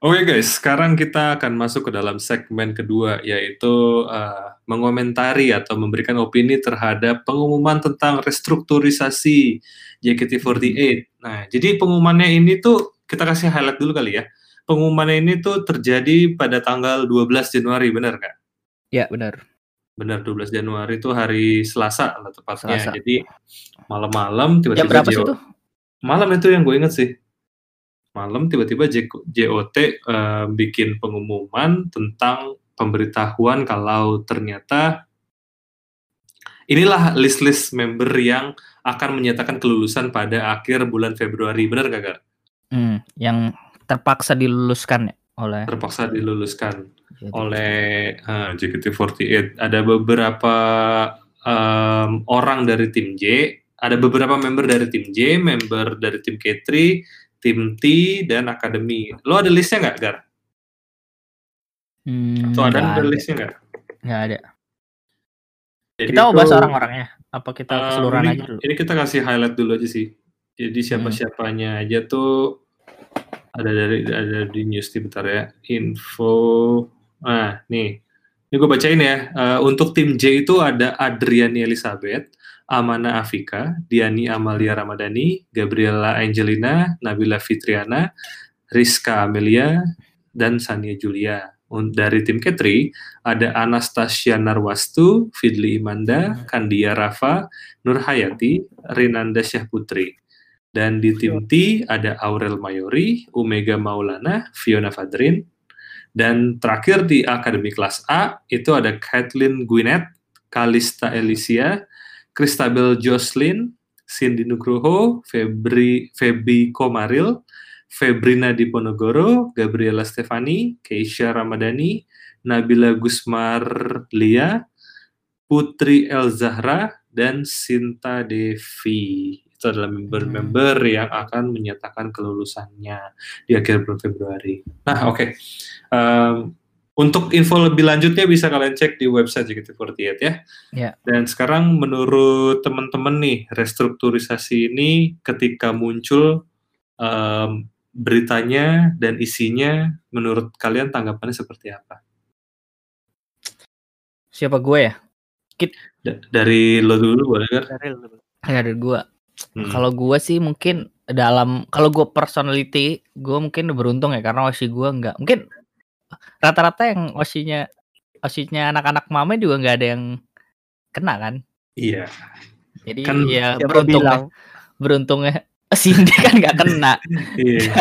Oke guys, sekarang kita akan masuk ke dalam segmen kedua, yaitu eh, mengomentari atau memberikan opini terhadap pengumuman tentang restrukturisasi JKT48. Nah, jadi pengumumannya ini tuh kita kasih highlight dulu kali ya. Pengumumannya ini tuh terjadi pada tanggal 12 Januari, benar nggak? Ya benar. Benar, 12 Januari itu hari Selasa lah tepatnya. Selasa. Jadi malam-malam tiba-tiba Jam berapa sih tuh? Malam itu yang gue inget sih. Malam tiba-tiba JOT eh, bikin pengumuman tentang pemberitahuan kalau ternyata inilah list-list member yang akan menyatakan kelulusan pada akhir bulan Februari. Benar gak, Gar? Hmm, yang terpaksa diluluskan ya oleh Terpaksa diluluskan. jadi- oleh eh, JKT48 ada beberapa em, orang dari tim J, ada beberapa member dari tim J, member dari tim K3, tim T dan akademi. Lo ada listnya nggak, Gar? Hmm, Atau ada, ada listnya nggak? Nggak ada. Jadi Kita mau bahas orang-orangnya. Apa kita keseluruhan ini, aja dulu? Ini kita kasih highlight dulu aja sih. Jadi siapa-siapanya aja tuh ada dari ada di news nih bentar ya. Info. Nah, nih. Ini gue bacain ya. Eh, untuk tim J itu ada Adriani Elizabeth, Amana Afika, Diani Amalia Ramadhani, Gabriela Angelina, Nabila Fitriana, Rizka Amelia, dan Sania Julia. Dari tim Ketri ada Anastasia Narwastu, Fidli Imanda, Kandia Rafa, Nur Hayati, Rinanda Syahputri. Dan di tim T ada Aurel Mayori, Omega Maulana, Fiona Fadrin. Dan terakhir di Akademi Kelas A itu ada Kathleen Gwyneth, Kalista Elysia, Christabel Jocelyn, Cindy Nugroho, Febri, Febi Komaril, Febrina Diponegoro, Gabriela Stefani, Keisha Ramadhani, Nabila Gusmar Lia, Putri El Zahra, dan Sinta Devi. Itu adalah member-member yang akan menyatakan kelulusannya di akhir bulan Februari. Nah, oke. Em, untuk info lebih lanjutnya bisa kalian cek di website JKT48 ya. Ya. Dan sekarang menurut teman-teman nih, restrukturisasi ini ketika muncul em, beritanya dan isinya, menurut kalian tanggapannya seperti apa? Siapa gue ya? Da- dari lo dulu boleh kan? Dari lu. Ya dari gue. Hmm. Kalau gue sih mungkin dalam kalau gue personality gue mungkin beruntung ya karena osi gue nggak mungkin rata-rata yang osinya osinya anak-anak mama juga nggak ada yang kena kan Iya. jadi Kan ya Siapa beruntungnya bilang? beruntungnya [LAUGHS] Cindy kan nggak kena Iya.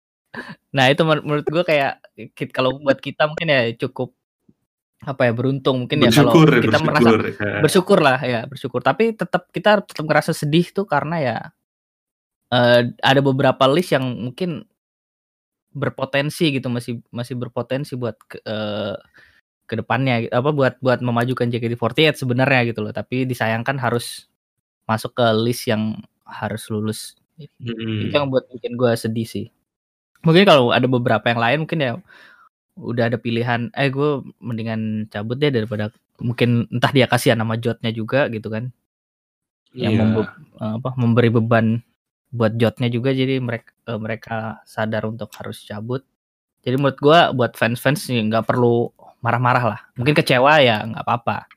[LAUGHS] nah itu menur- menurut gue kayak kit- kalau buat kita mungkin ya cukup apa ya beruntung mungkin ya kalau Bersyukur, ya, kita merasa bersyukur. Ya. bersyukur lah ya bersyukur tapi tetap kita tetap ngerasa sedih tuh karena ya eh, ada beberapa list yang mungkin berpotensi gitu masih masih berpotensi buat ke, eh, ke depannya gitu. apa buat buat memajukan JKT48 sebenarnya gitu loh tapi disayangkan harus masuk ke list yang harus lulus Mm-mm. itu yang buat bikin gue sedih sih mungkin kalau ada beberapa yang lain mungkin ya udah ada pilihan eh gue mendingan cabut deh daripada mungkin entah dia kasihan nama jotnya juga gitu kan yang Iya. membe- apa memberi beban buat jotnya juga jadi mereka mereka sadar untuk harus cabut jadi menurut gua buat fans-fans nggak perlu marah-marah lah mungkin kecewa ya nggak apa-apa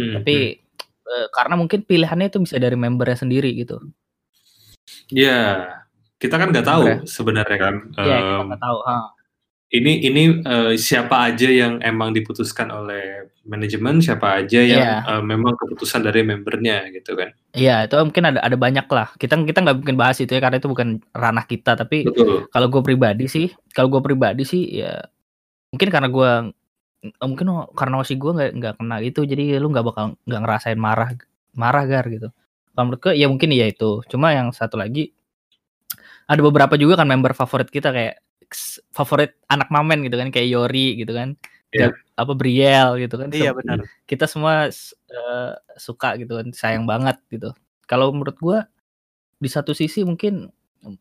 Mm-mm. tapi eh, karena mungkin pilihannya itu bisa dari membernya sendiri gitu Iya, kita kan nggak tahu sebenarnya kan. ya kita em, nggak tahu ha. Ini ini eh, siapa aja yang emang diputuskan oleh manajemen, siapa aja yang Iya. eh, memang keputusan dari membernya gitu kan. Iya itu mungkin ada ada banyak lah kita kita nggak mungkin bahas itu ya karena itu bukan ranah kita tapi Betul. kalau gue pribadi sih kalau gue pribadi sih ya mungkin karena gue mungkin karena osi gue nggak nggak kena itu jadi lu nggak bakal nggak ngerasain marah marah gar gitu kalau menurut gue ya mungkin iya itu cuma yang satu lagi ada beberapa juga kan member favorit kita kayak favorit anak mamen gitu kan kayak Yori gitu kan. Gak- apa Briel gitu kan Iya benar. kita semua eh, suka gitu kan sayang banget gitu kalau menurut gua di satu sisi mungkin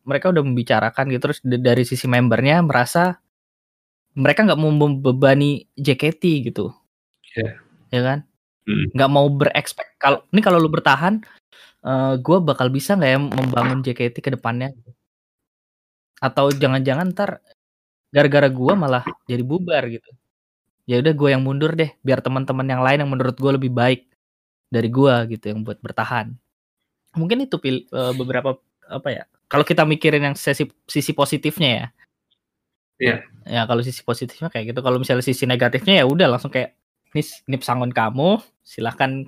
mereka udah membicarakan gitu terus dari sisi membernya merasa mereka nggak mau membebani JKT gitu Iya. ya kan Hmm. nggak mau berekspek kalau ini kalau lu bertahan eh gua bakal bisa nggak ya membangun JKT ke depannya atau jangan-jangan ntar gara-gara gua malah jadi bubar gitu. Ya udah gue yang mundur deh biar teman-teman yang lain yang menurut gue lebih baik dari gua gitu yang buat bertahan. Mungkin itu pil- eh, beberapa apa ya kalau kita mikirin yang sisi sisi positifnya ya. Iya. ya kalau sisi positifnya kayak gitu. Kalau misalnya sisi negatifnya ya udah langsung kayak nih nip sangon kamu silahkan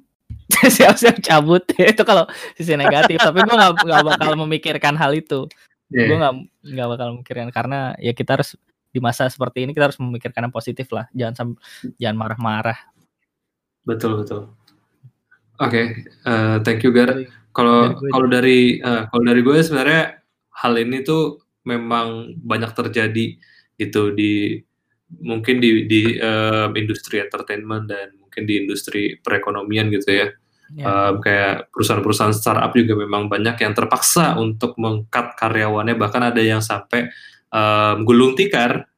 [LAUGHS] siap-siap cabut. [LAUGHS] Itu kalau sisi negatif tapi gue nggak bakal memikirkan hal itu Iya. gue nggak nggak bakal memikirkan karena ya kita harus di masa seperti ini kita harus memikirkan yang positif lah jangan sam- jangan marah-marah Betul betul. Oke, eh, thank you Gar. Dari- Kalau kalau dari eh, kalau dari gue sebenarnya hal ini tuh memang banyak terjadi gitu di mungkin di di eh, industri entertainment dan mungkin di industri perekonomian gitu ya. Ya. Um, kayak perusahaan-perusahaan startup juga memang banyak yang terpaksa untuk mengkat karyawannya bahkan ada yang sampai um, gulung tikar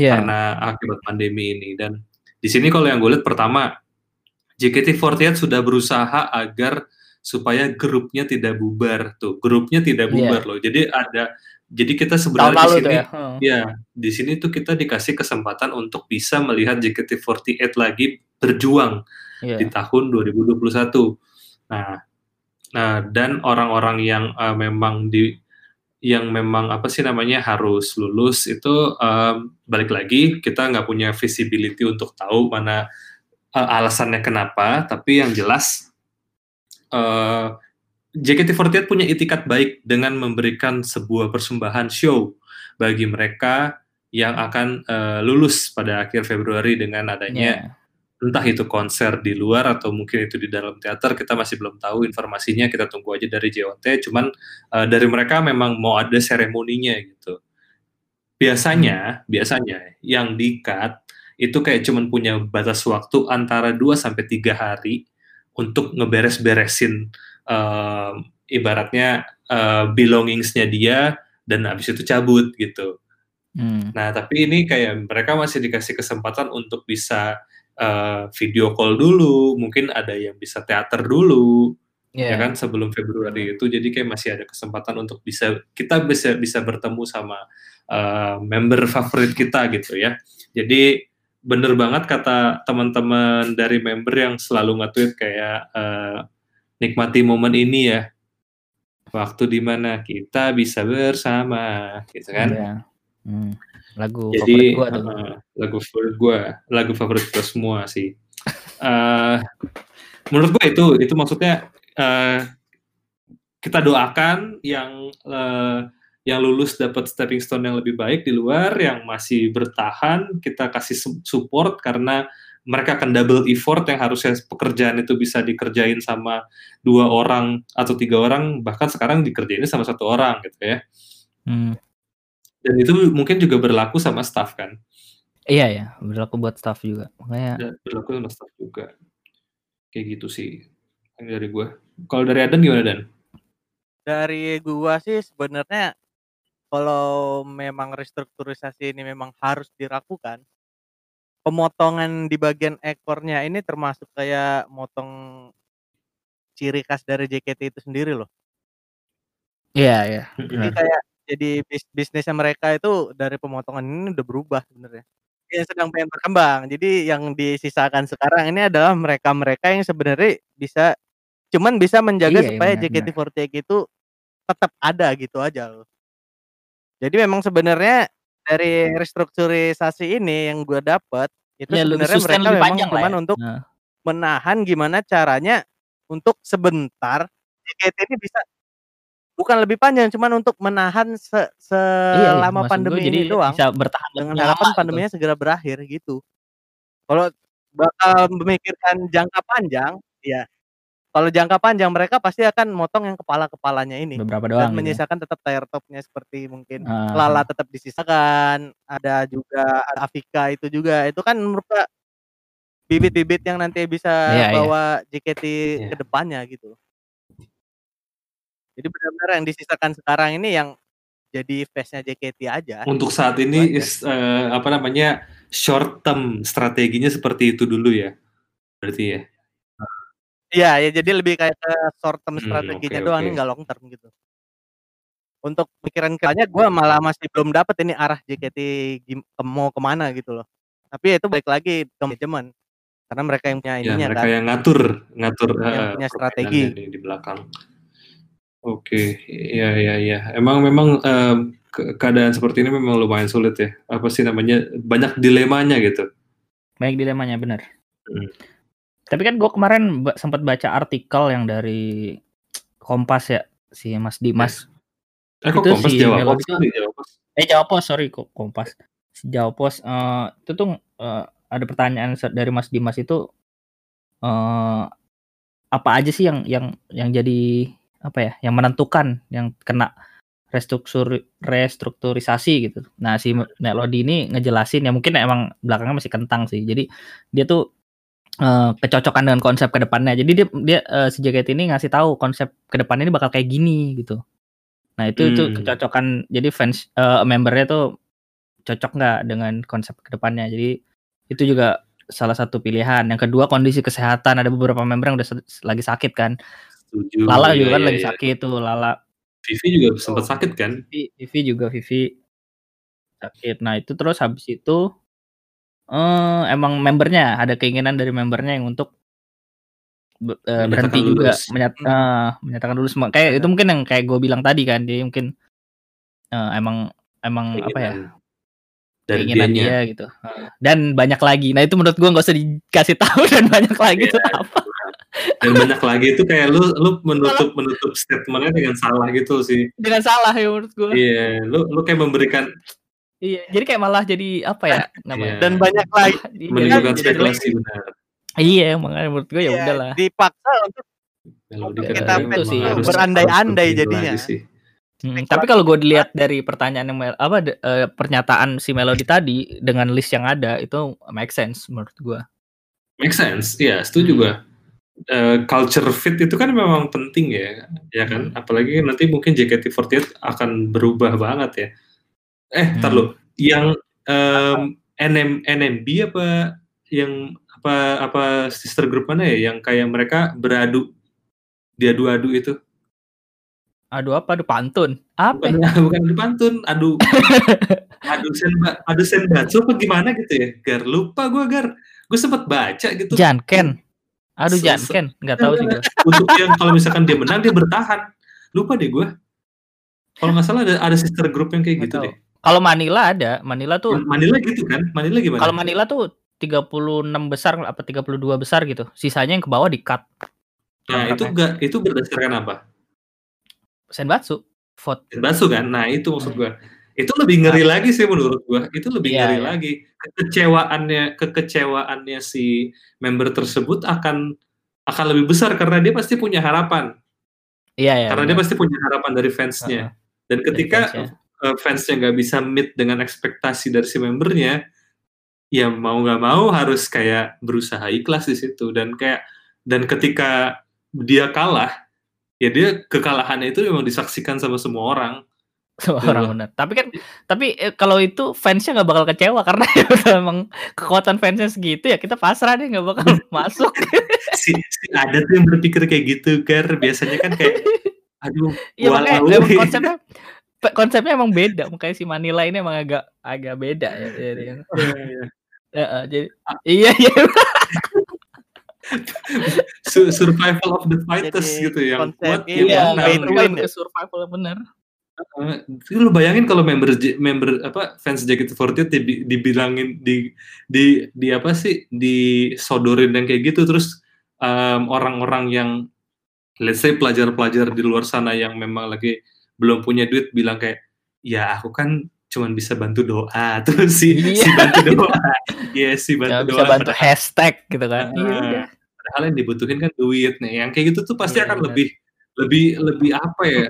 ya karena akibat pandemi ini dan di sini kalau yang gue lihat pertama JKT48 sudah berusaha agar supaya grupnya tidak bubar tuh grupnya tidak Iya. bubar loh jadi ada jadi kita sebenarnya di sini ya Heeh. Ya, di sini tuh kita dikasih kesempatan untuk bisa melihat JKT48 lagi berjuang Iya. di tahun 2021. Nah, nah dan orang-orang yang eh, memang di yang memang apa sih namanya harus lulus itu em, balik lagi kita nggak punya visibility untuk tahu mana eh, alasannya kenapa, tapi yang jelas eh, JKT48 punya itikat baik dengan memberikan sebuah persembahan show bagi mereka yang akan eh, lulus pada akhir Februari dengan adanya Iya. Entah itu konser di luar atau mungkin itu di dalam teater kita masih belum tahu informasinya kita tunggu aja dari JOT cuman eh, dari mereka memang mau ada seremoninya gitu. Biasanya biasanya yang di-cut itu kayak cuman punya batas waktu antara 2 sampai tiga hari untuk ngeberes-beresin em, ibaratnya eh, belongingsnya dia dan habis itu cabut gitu. Hmm. Nah, tapi ini kayak mereka masih dikasih kesempatan untuk bisa uh, video call dulu, mungkin ada yang bisa teater dulu, Iya. ya kan sebelum Februari itu. Jadi kayak masih ada kesempatan untuk bisa kita bisa bisa bertemu sama uh, member favorit kita gitu ya. Jadi bener banget kata teman-teman dari member yang selalu nge-tweet kayak uh, nikmati momen ini ya. Waktu di mana kita bisa bersama, gitu kan? Iya. Hmm. Lagu Jadi favorit gua tuh. uh, lagu favorit gue, lagu favorit kita semua sih. Uh, [LAUGHS] menurut gue itu itu maksudnya uh, kita doakan yang uh, yang lulus dapat stepping stone yang lebih baik di luar, yang masih bertahan kita kasih su- support karena mereka akan double effort yang harusnya pekerjaan itu bisa dikerjain sama dua orang atau tiga orang bahkan sekarang dikerjain sama satu orang gitu ya. Hmm. Dan itu mungkin juga berlaku sama staff kan. Iya ya, berlaku buat staff juga. Makanya Dan berlaku sama staff juga. Kayak gitu sih yang dari gue. Kalau dari Adan gimana Dan? Dari gua sih sebenarnya kalau memang restrukturisasi ini memang harus dilakukan, pemotongan di bagian ekornya ini termasuk kayak motong ciri khas dari JKT itu sendiri loh. iya iya. Jadi kayak jadi bis bisnisnya mereka itu dari pemotongan ini udah berubah sebenarnya. Yang sedang pengen berkembang. Jadi yang disisakan sekarang ini adalah mereka-mereka yang sebenarnya bisa cuman bisa menjaga Iya, iya, supaya benar, JKT48 itu tetap ada gitu aja loh. Jadi memang sebenarnya dari restrukturisasi ini yang gue dapat itu Ya, sebenarnya mereka lebih memang cuman ya. untuk Nah. menahan gimana caranya untuk sebentar JKT ini bisa bukan lebih panjang cuman untuk menahan se Iya, iya, selama maksud pandemi jadi ini doang bisa bertahan dengan harapan lama gitu. pandeminya segera berakhir gitu. Kalau bakal memikirkan jangka panjang, ya kalau jangka panjang mereka pasti akan motong yang kepala-kepalanya ini Beberapa dan doang gitu. ya. menyisakan tetap tier topnya seperti mungkin Ah, Lala tetap disisakan, ada juga ada Afika itu juga. Itu kan merupakan bibit-bibit yang nanti bisa Iya, iya. bawa JKT Iya. ke depannya gitu. Jadi benar-benar yang disisakan sekarang ini yang jadi face-nya JKT aja. Untuk saat Itu ini is, eh, apa namanya short term strateginya seperti itu dulu ya. Berarti ya. Iya, ya jadi lebih kayak ke short term Hmm, strateginya oke, doang oke. nih nggak long term gitu. Untuk pikiran ke depannya gue malah masih belum dapet ini arah JKT mau ke mana gitu loh. Tapi ya itu balik lagi ke manajemen. Karena mereka yang punya Ya, ininya mereka kan. yang ngatur ngatur Yang eh, punya strategi. di belakang. Oke, iya iya iya. Emang memang em, ke- keadaan seperti ini memang lumayan sulit ya. Apa sih namanya? Banyak dilemanya gitu. Baik dilemanya bener. Hmm. Tapi kan gue kemarin ba- sempat baca artikel yang dari Kompas ya si Mas Dimas. Eh kok Itu kompas si jawab Melo apa itu- sih jawab apa? Eh Jawa Pos sorry kok Kompas. Si Jawa Pos eh, itu tuh eh, ada pertanyaan se- dari Mas Dimas itu eh apa aja sih yang yang yang jadi apa ya yang menentukan yang kena restruktur restrukturisasi gitu. Nah si Melody ini ngejelasin ya mungkin emang belakangnya masih kentang sih. Jadi dia tuh eh, kecocokan dengan konsep ke depannya. Jadi dia dia eh, si JKT ini ngasih tahu konsep ke depannya ini bakal kayak gini gitu. Nah itu itu Hmm. kecocokan. Jadi fans eh, membernya tuh cocok nggak dengan konsep ke depannya. Jadi itu juga salah satu pilihan. Yang kedua kondisi kesehatan. Ada beberapa member yang udah lagi sakit kan. Setuju. Lala Iya, juga kan iya, lagi iya. sakit tuh. Lala Vivi juga sempat sakit kan? Vivi, Vivi juga Vivi sakit. Nah itu terus habis itu eh emang membernya ada keinginan dari membernya yang untuk be- eh, berhenti juga lulus. menyat, eh, menyatakan lulus. Ma- Kayak itu mungkin yang kayak gue bilang tadi kan dia mungkin eh, emang emang apa ya Keinginan dari keinginan dianya. dia gitu. Dan banyak lagi. Nah itu menurut gue nggak usah dikasih tahu [LAUGHS] dan banyak lagi Iya. itu apa? Dan banyak lagi itu kayak lu lu menutup menutup statementnya dengan salah gitu sih. Dengan salah ya menurut gue. Iya, lu lu kayak memberikan Iya. Jadi kayak malah jadi apa ya namanya? Iya. Dan banyak lagi Iya, menunjukkan spekulasi benar. Iya makanya menurut gue ya ya, udahlah. dipaksa untuk Melodi Kita kadang-kadang itu sih, berandai-andai jadinya. sih. Hmm, tapi kalau gue dilihat dari pertanyaan yang Mel- apa de- eh, pernyataan si Melody tadi dengan list yang ada itu make sense menurut gue. Make sense, iya setuju Hmm. Eh, culture fit itu kan memang penting ya, ya kan? Hmm. Apalagi nanti mungkin JKT48 akan berubah banget ya. Eh, Hmm. lu, yang em, NM NMB apa yang apa apa sister group mana ya yang kayak mereka beradu diadu-adu itu Aduh apa? Aduh pantun. Apa? bukan ya? [LAUGHS] bukan adu pantun adu [LAUGHS] adu senba adu senbatsu apa gimana gitu ya gar lupa gue gar gue sempet baca gitu Janken. Aduh Se- se- Janken. Nggak tahu sih gue. [LAUGHS] untuk yang kalau misalkan dia menang dia bertahan lupa deh gue kalau nggak salah ada ada sister group yang kayak Nggak gitu tahu. deh Kalau Manila ada. Manila tuh Manila gitu kan Manila gimana kalau Manila tuh 36 besar apa 32 besar gitu. Sisanya yang ke bawah di cut. nah itu enggak itu berdasarkan apa Senbatsu. Vote. Senbatsu kan nah itu maksud gue itu lebih ngeri lagi sih menurut gue itu lebih Iya, ngeri iya. lagi. Kekecewaannya kekecewaannya si member tersebut akan akan lebih besar karena dia pasti punya harapan. Iya ya. karena dia pasti punya harapan dari fansnya. Dan ketika fansnya. eh, fansnya nggak bisa meet dengan ekspektasi dari si membernya ya mau nggak mau harus kayak berusaha ikhlas di situ. Dan kayak dan ketika dia kalah ya dia kekalahannya itu memang disaksikan sama semua orang Gitu orang loh. benar. Tapi kan tapi eh, kalau itu fansnya nggak bakal kecewa karena [LAUGHS] emang kekuatan fansnya segitu ya kita pasrah deh nggak bakal [LAUGHS] masuk. si, si ada tuh yang berpikir kayak gitu kan biasanya kan kayak [LAUGHS] aduh Iya makanya walau konsepnya konsepnya emang beda. Makanya si Manila ini emang agak agak beda ya. Jadi, Heeh, jadi iya iya Su- survival of the Jadi gitu yang kuat konsepnya yang iya yang menang win ke ya? survival bener. Eh, lu bayangin kalau member member apa fans JKT48 di, dibilangin di di di apa sih disodorin yang kayak gitu terus em, orang-orang yang let's say pelajar-pelajar di luar sana yang memang lagi belum punya duit bilang kayak ya aku kan cuman bisa bantu doa [LAUGHS] terus si Iya. si bantu doa ya si Nggak bantu doa bantu padahal, hashtag gitu kan. Iya eh, udah. padahal yang dibutuhin kan duit nih yang kayak gitu tuh pasti Iya, akan benar. lebih lebih lebih apa ya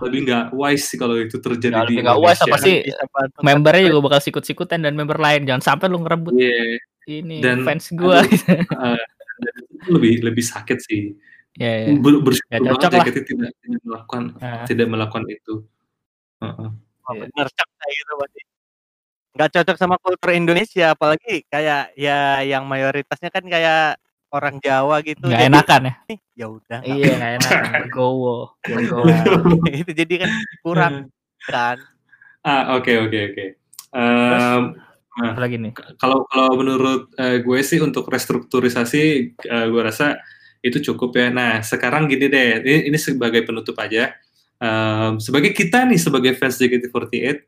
lebih nggak wise sih kalau itu terjadi Nggak, di lebih nggak wise, Indonesia. apa sih? Bisa bantu Membernya juga bakal sikut-sikutan dan member lain. Jangan sampai lu ngerebut Iya, ini Dan- fans gua. aduh. eh, dan itu lebih lebih sakit sih. Iya iya. Ber, bersyukur Ya, banget cocok lah. JKT tidak tidak melakukan Nah, tidak melakukan itu. Heeh. Oh, Iya. bener cak kayak gitu berarti. Nggak cocok sama kultur Indonesia apalagi kayak ya yang mayoritasnya kan kayak orang Jawa gitu. nggak jadi, enakan ya. "Ih, Ya udah. Iya nggak enakan. Apa-apa." [LAUGHS] itu jadi kan kurang kan. ah oke oke oke. Apa lagi nih? kalau kalau menurut eh, gue sih untuk restrukturisasi eh, gue rasa itu cukup ya. Nah sekarang gini deh, ini, ini sebagai penutup aja. Em, sebagai kita nih sebagai fans JKT48,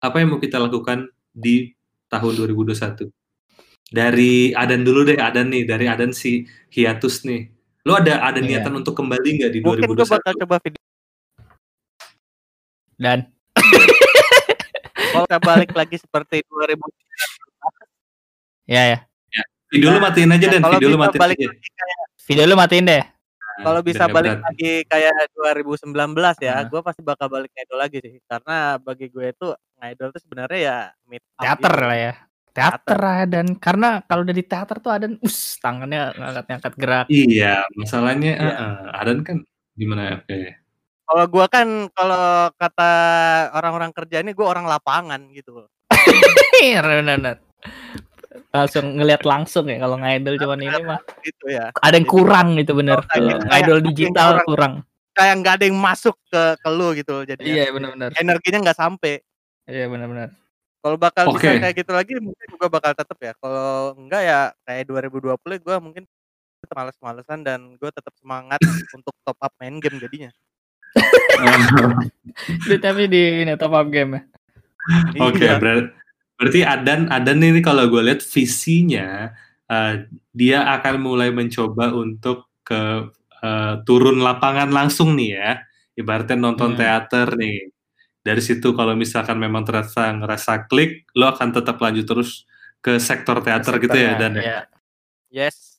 apa yang mau kita lakukan di tahun 2021? Dari Adan dulu deh, Adan nih, dari Adan si hiatus nih. Lo ada ada Iya. niatan untuk kembali nggak di Mungkin gue 2021? bakal coba video Dan kalau [LAUGHS] kita balik lagi seperti 2000 ya ya. Video lu matiin aja dan Nah, kalau video lu matiin balik aja. kayak Video lu matiin deh. Nah, kalau bisa balik berat. lagi kayak 2019 ya, Nah. gue pasti bakal balik ngidol lagi sih. Karena bagi gue itu ngidol itu sebenarnya ya meet up Teater gitu. lah ya. Teater lah dan karena kalau udah di teater tuh ada us tangannya ngangkat-ngangkat gerak. Iya, masalahnya Iya. eh, eh, Adan kan gimana? Oke. Kalau gua kan kalau kata orang-orang kerja ini gue orang lapangan gitu. [LAUGHS] Benar-benar. Langsung ngelihat langsung ya kalau ngidol cuman ini mah Gitu ya. ada yang kurang gitu bener. Oh, kayak- idol digital kurang. kurang. Kayak nggak ada yang masuk ke ke lu gitu jadi Iya benar-benar. energinya nggak sampai. Iya benar-benar. Kalau bakal bisa Oke. kayak gitu lagi mungkin juga bakal tetap ya. Kalau enggak ya kayak 2020 gua mungkin tetap males-malesan dan gue tetap semangat [LAUGHS] untuk top up main game jadinya. [LAUGHS] Di- Tapi di ini top up game ya. Oke, Iya. berar- berarti Adan Adan ini kalau gue lihat visinya eh, dia akan mulai mencoba untuk ke eh, turun lapangan langsung nih ya. Ibaratnya nonton Hmm. teater nih. Dari situ kalau misalkan memang terasa ngerasa klik, lo akan tetap lanjut terus ke sektor teater gitu ya Dan. ya? Iya. Yes.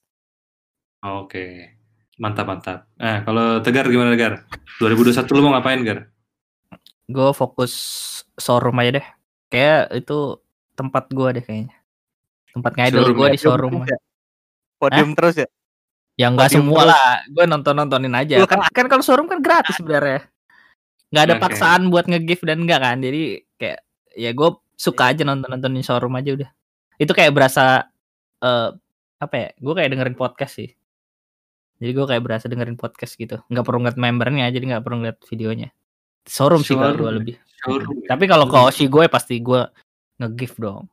Oke. Mantap mantap. Nah, kalau Tegar gimana Tegar? 2021 lu mau ngapain Gar? Gue fokus showroom aja deh. Kayak itu tempat gua deh kayaknya. Tempat ngidol Showroom gua ya? di showroom. Ya? Podium terus ya. Ya enggak Podium semua terus. lah. Gue nonton-nontonin aja. Lu Kan, kan kalau showroom kan gratis sebenarnya. Nggak ada Oke. paksaan buat nge-gift dan enggak kan. Jadi kayak ya gue suka aja nonton nontonin showroom aja udah itu kayak berasa eh apa ya gue kayak dengerin podcast sih jadi gue kayak berasa dengerin podcast gitu nggak perlu ngeliat membernya jadi nggak perlu ngeliat videonya showroom sih kalau gue Showroom. lebih Showroom ya? tapi kalau ke Oshi gue pasti gue nge-gift dong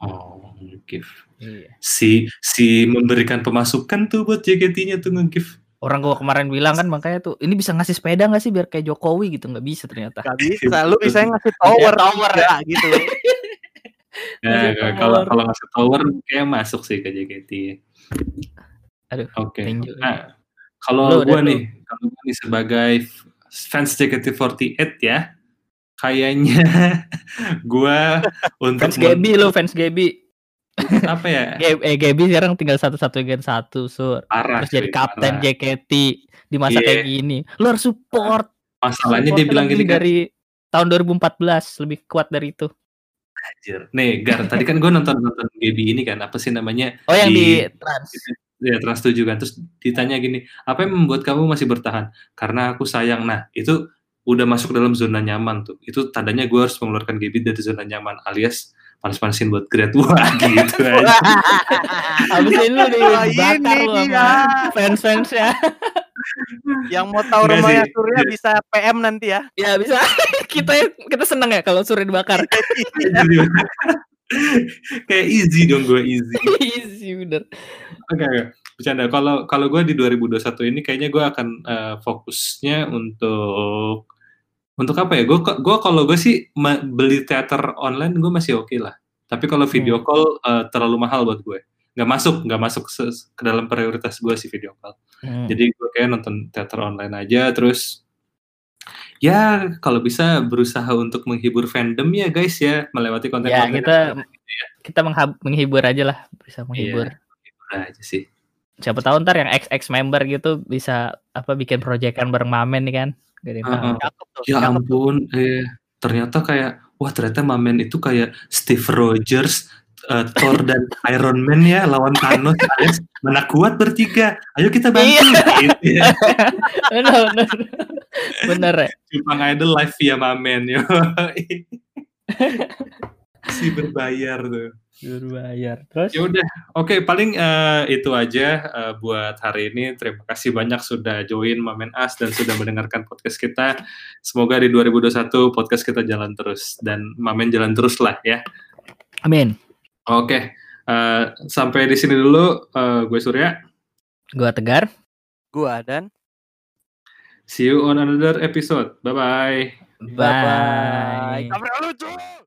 Oh, gift. iya. Si si memberikan pemasukan tuh buat JKT-nya tuh nge-gift. Orang gue kemarin bilang kan makanya tuh ini bisa ngasih sepeda nggak sih biar kayak Jokowi? Gitu nggak bisa ternyata. Gak bisa, lu bisa. Ngasih tower, tower ya, gitu. [LAUGHS] Nah, kalau kalau ngasih tower kayak masuk sih ke JKT. Aduh, Oke. thank you. Nah, kalau Lu, gua nih, kalau gua nih sebagai fans JKT48 ya, kayaknya [LAUGHS] gua untuk fans Gaby lo fans Gaby apa ya? [LAUGHS] Gaby, eh, Gaby sekarang tinggal satu-satu gen satu sur Parah. terus jadi kapten parah. JKT di masa Iya. kayak gini lo harus support Masalahnya Support dia bilang gini kan, dari tahun 2014 lebih kuat dari itu anjir. Nih, Gar, tadi kan gua nonton nonton Gaby ini kan, apa sih namanya? oh yang Di- di, trans ya Trans 7 kan terus ditanya gini apa yang membuat kamu masih bertahan karena aku sayang nah itu udah masuk dalam zona nyaman tuh itu tandanya gue harus mengeluarkan GB dari zona nyaman alias panas-panasin buat grade wah [LAUGHS] gitu aja Abis ini lu Wah, dibakar ini lu dia. sama fans-fansnya Yang mau tahu Enggak rumahnya sih. Surya bisa PM nanti ya. ya bisa [LAUGHS] kita kita seneng ya kalau Surya dibakar [LAUGHS] kayak easy dong gue easy easy bener Oke, oke. bercanda. Kalau kalau gue di 2021 ini kayaknya gue akan eh, fokusnya untuk untuk apa ya? Gue gue kalau gue sih beli teater online gue masih oke lah. Tapi kalau video call eh, terlalu mahal buat gue. Nggak masuk, nggak masuk ke dalam prioritas gue sih video call. Hmm. Jadi gue kayak nonton teater online aja. Terus ya kalau bisa berusaha untuk menghibur fandom ya guys ya melewati konten ya konten kita kita menghab- menghibur aja lah bisa menghibur aja sih. siapa tahu ntar yang XX member gitu bisa apa bikin proyekan bareng Mamen nih kan gak ada yang tahu. Heeh. Cakep tuh. Ya cakep tuh. ampun, eh ternyata kayak wah ternyata Mamen itu kayak Steve Rogers, eh, Thor [LAUGHS] dan Iron Man ya lawan Thanos alias mana kuat bertiga. Ayo kita bantu. [LAUGHS] Gitu ya. bener bener bener ya Jepang Idol live via Mamen yo. [LAUGHS] si berbayar tuh. Berbayar terus Ya udah, oke paling eh, itu aja eh, buat hari ini. Terima kasih banyak sudah join Mamen As dan sudah mendengarkan podcast kita. Semoga di 2021 podcast kita jalan terus dan Mamen jalan terus lah ya. amin Oke, eh, sampai di sini dulu. eh, gue Surya. gua tegar Gua dan See you on another episode. Bye bye. bye, lucu.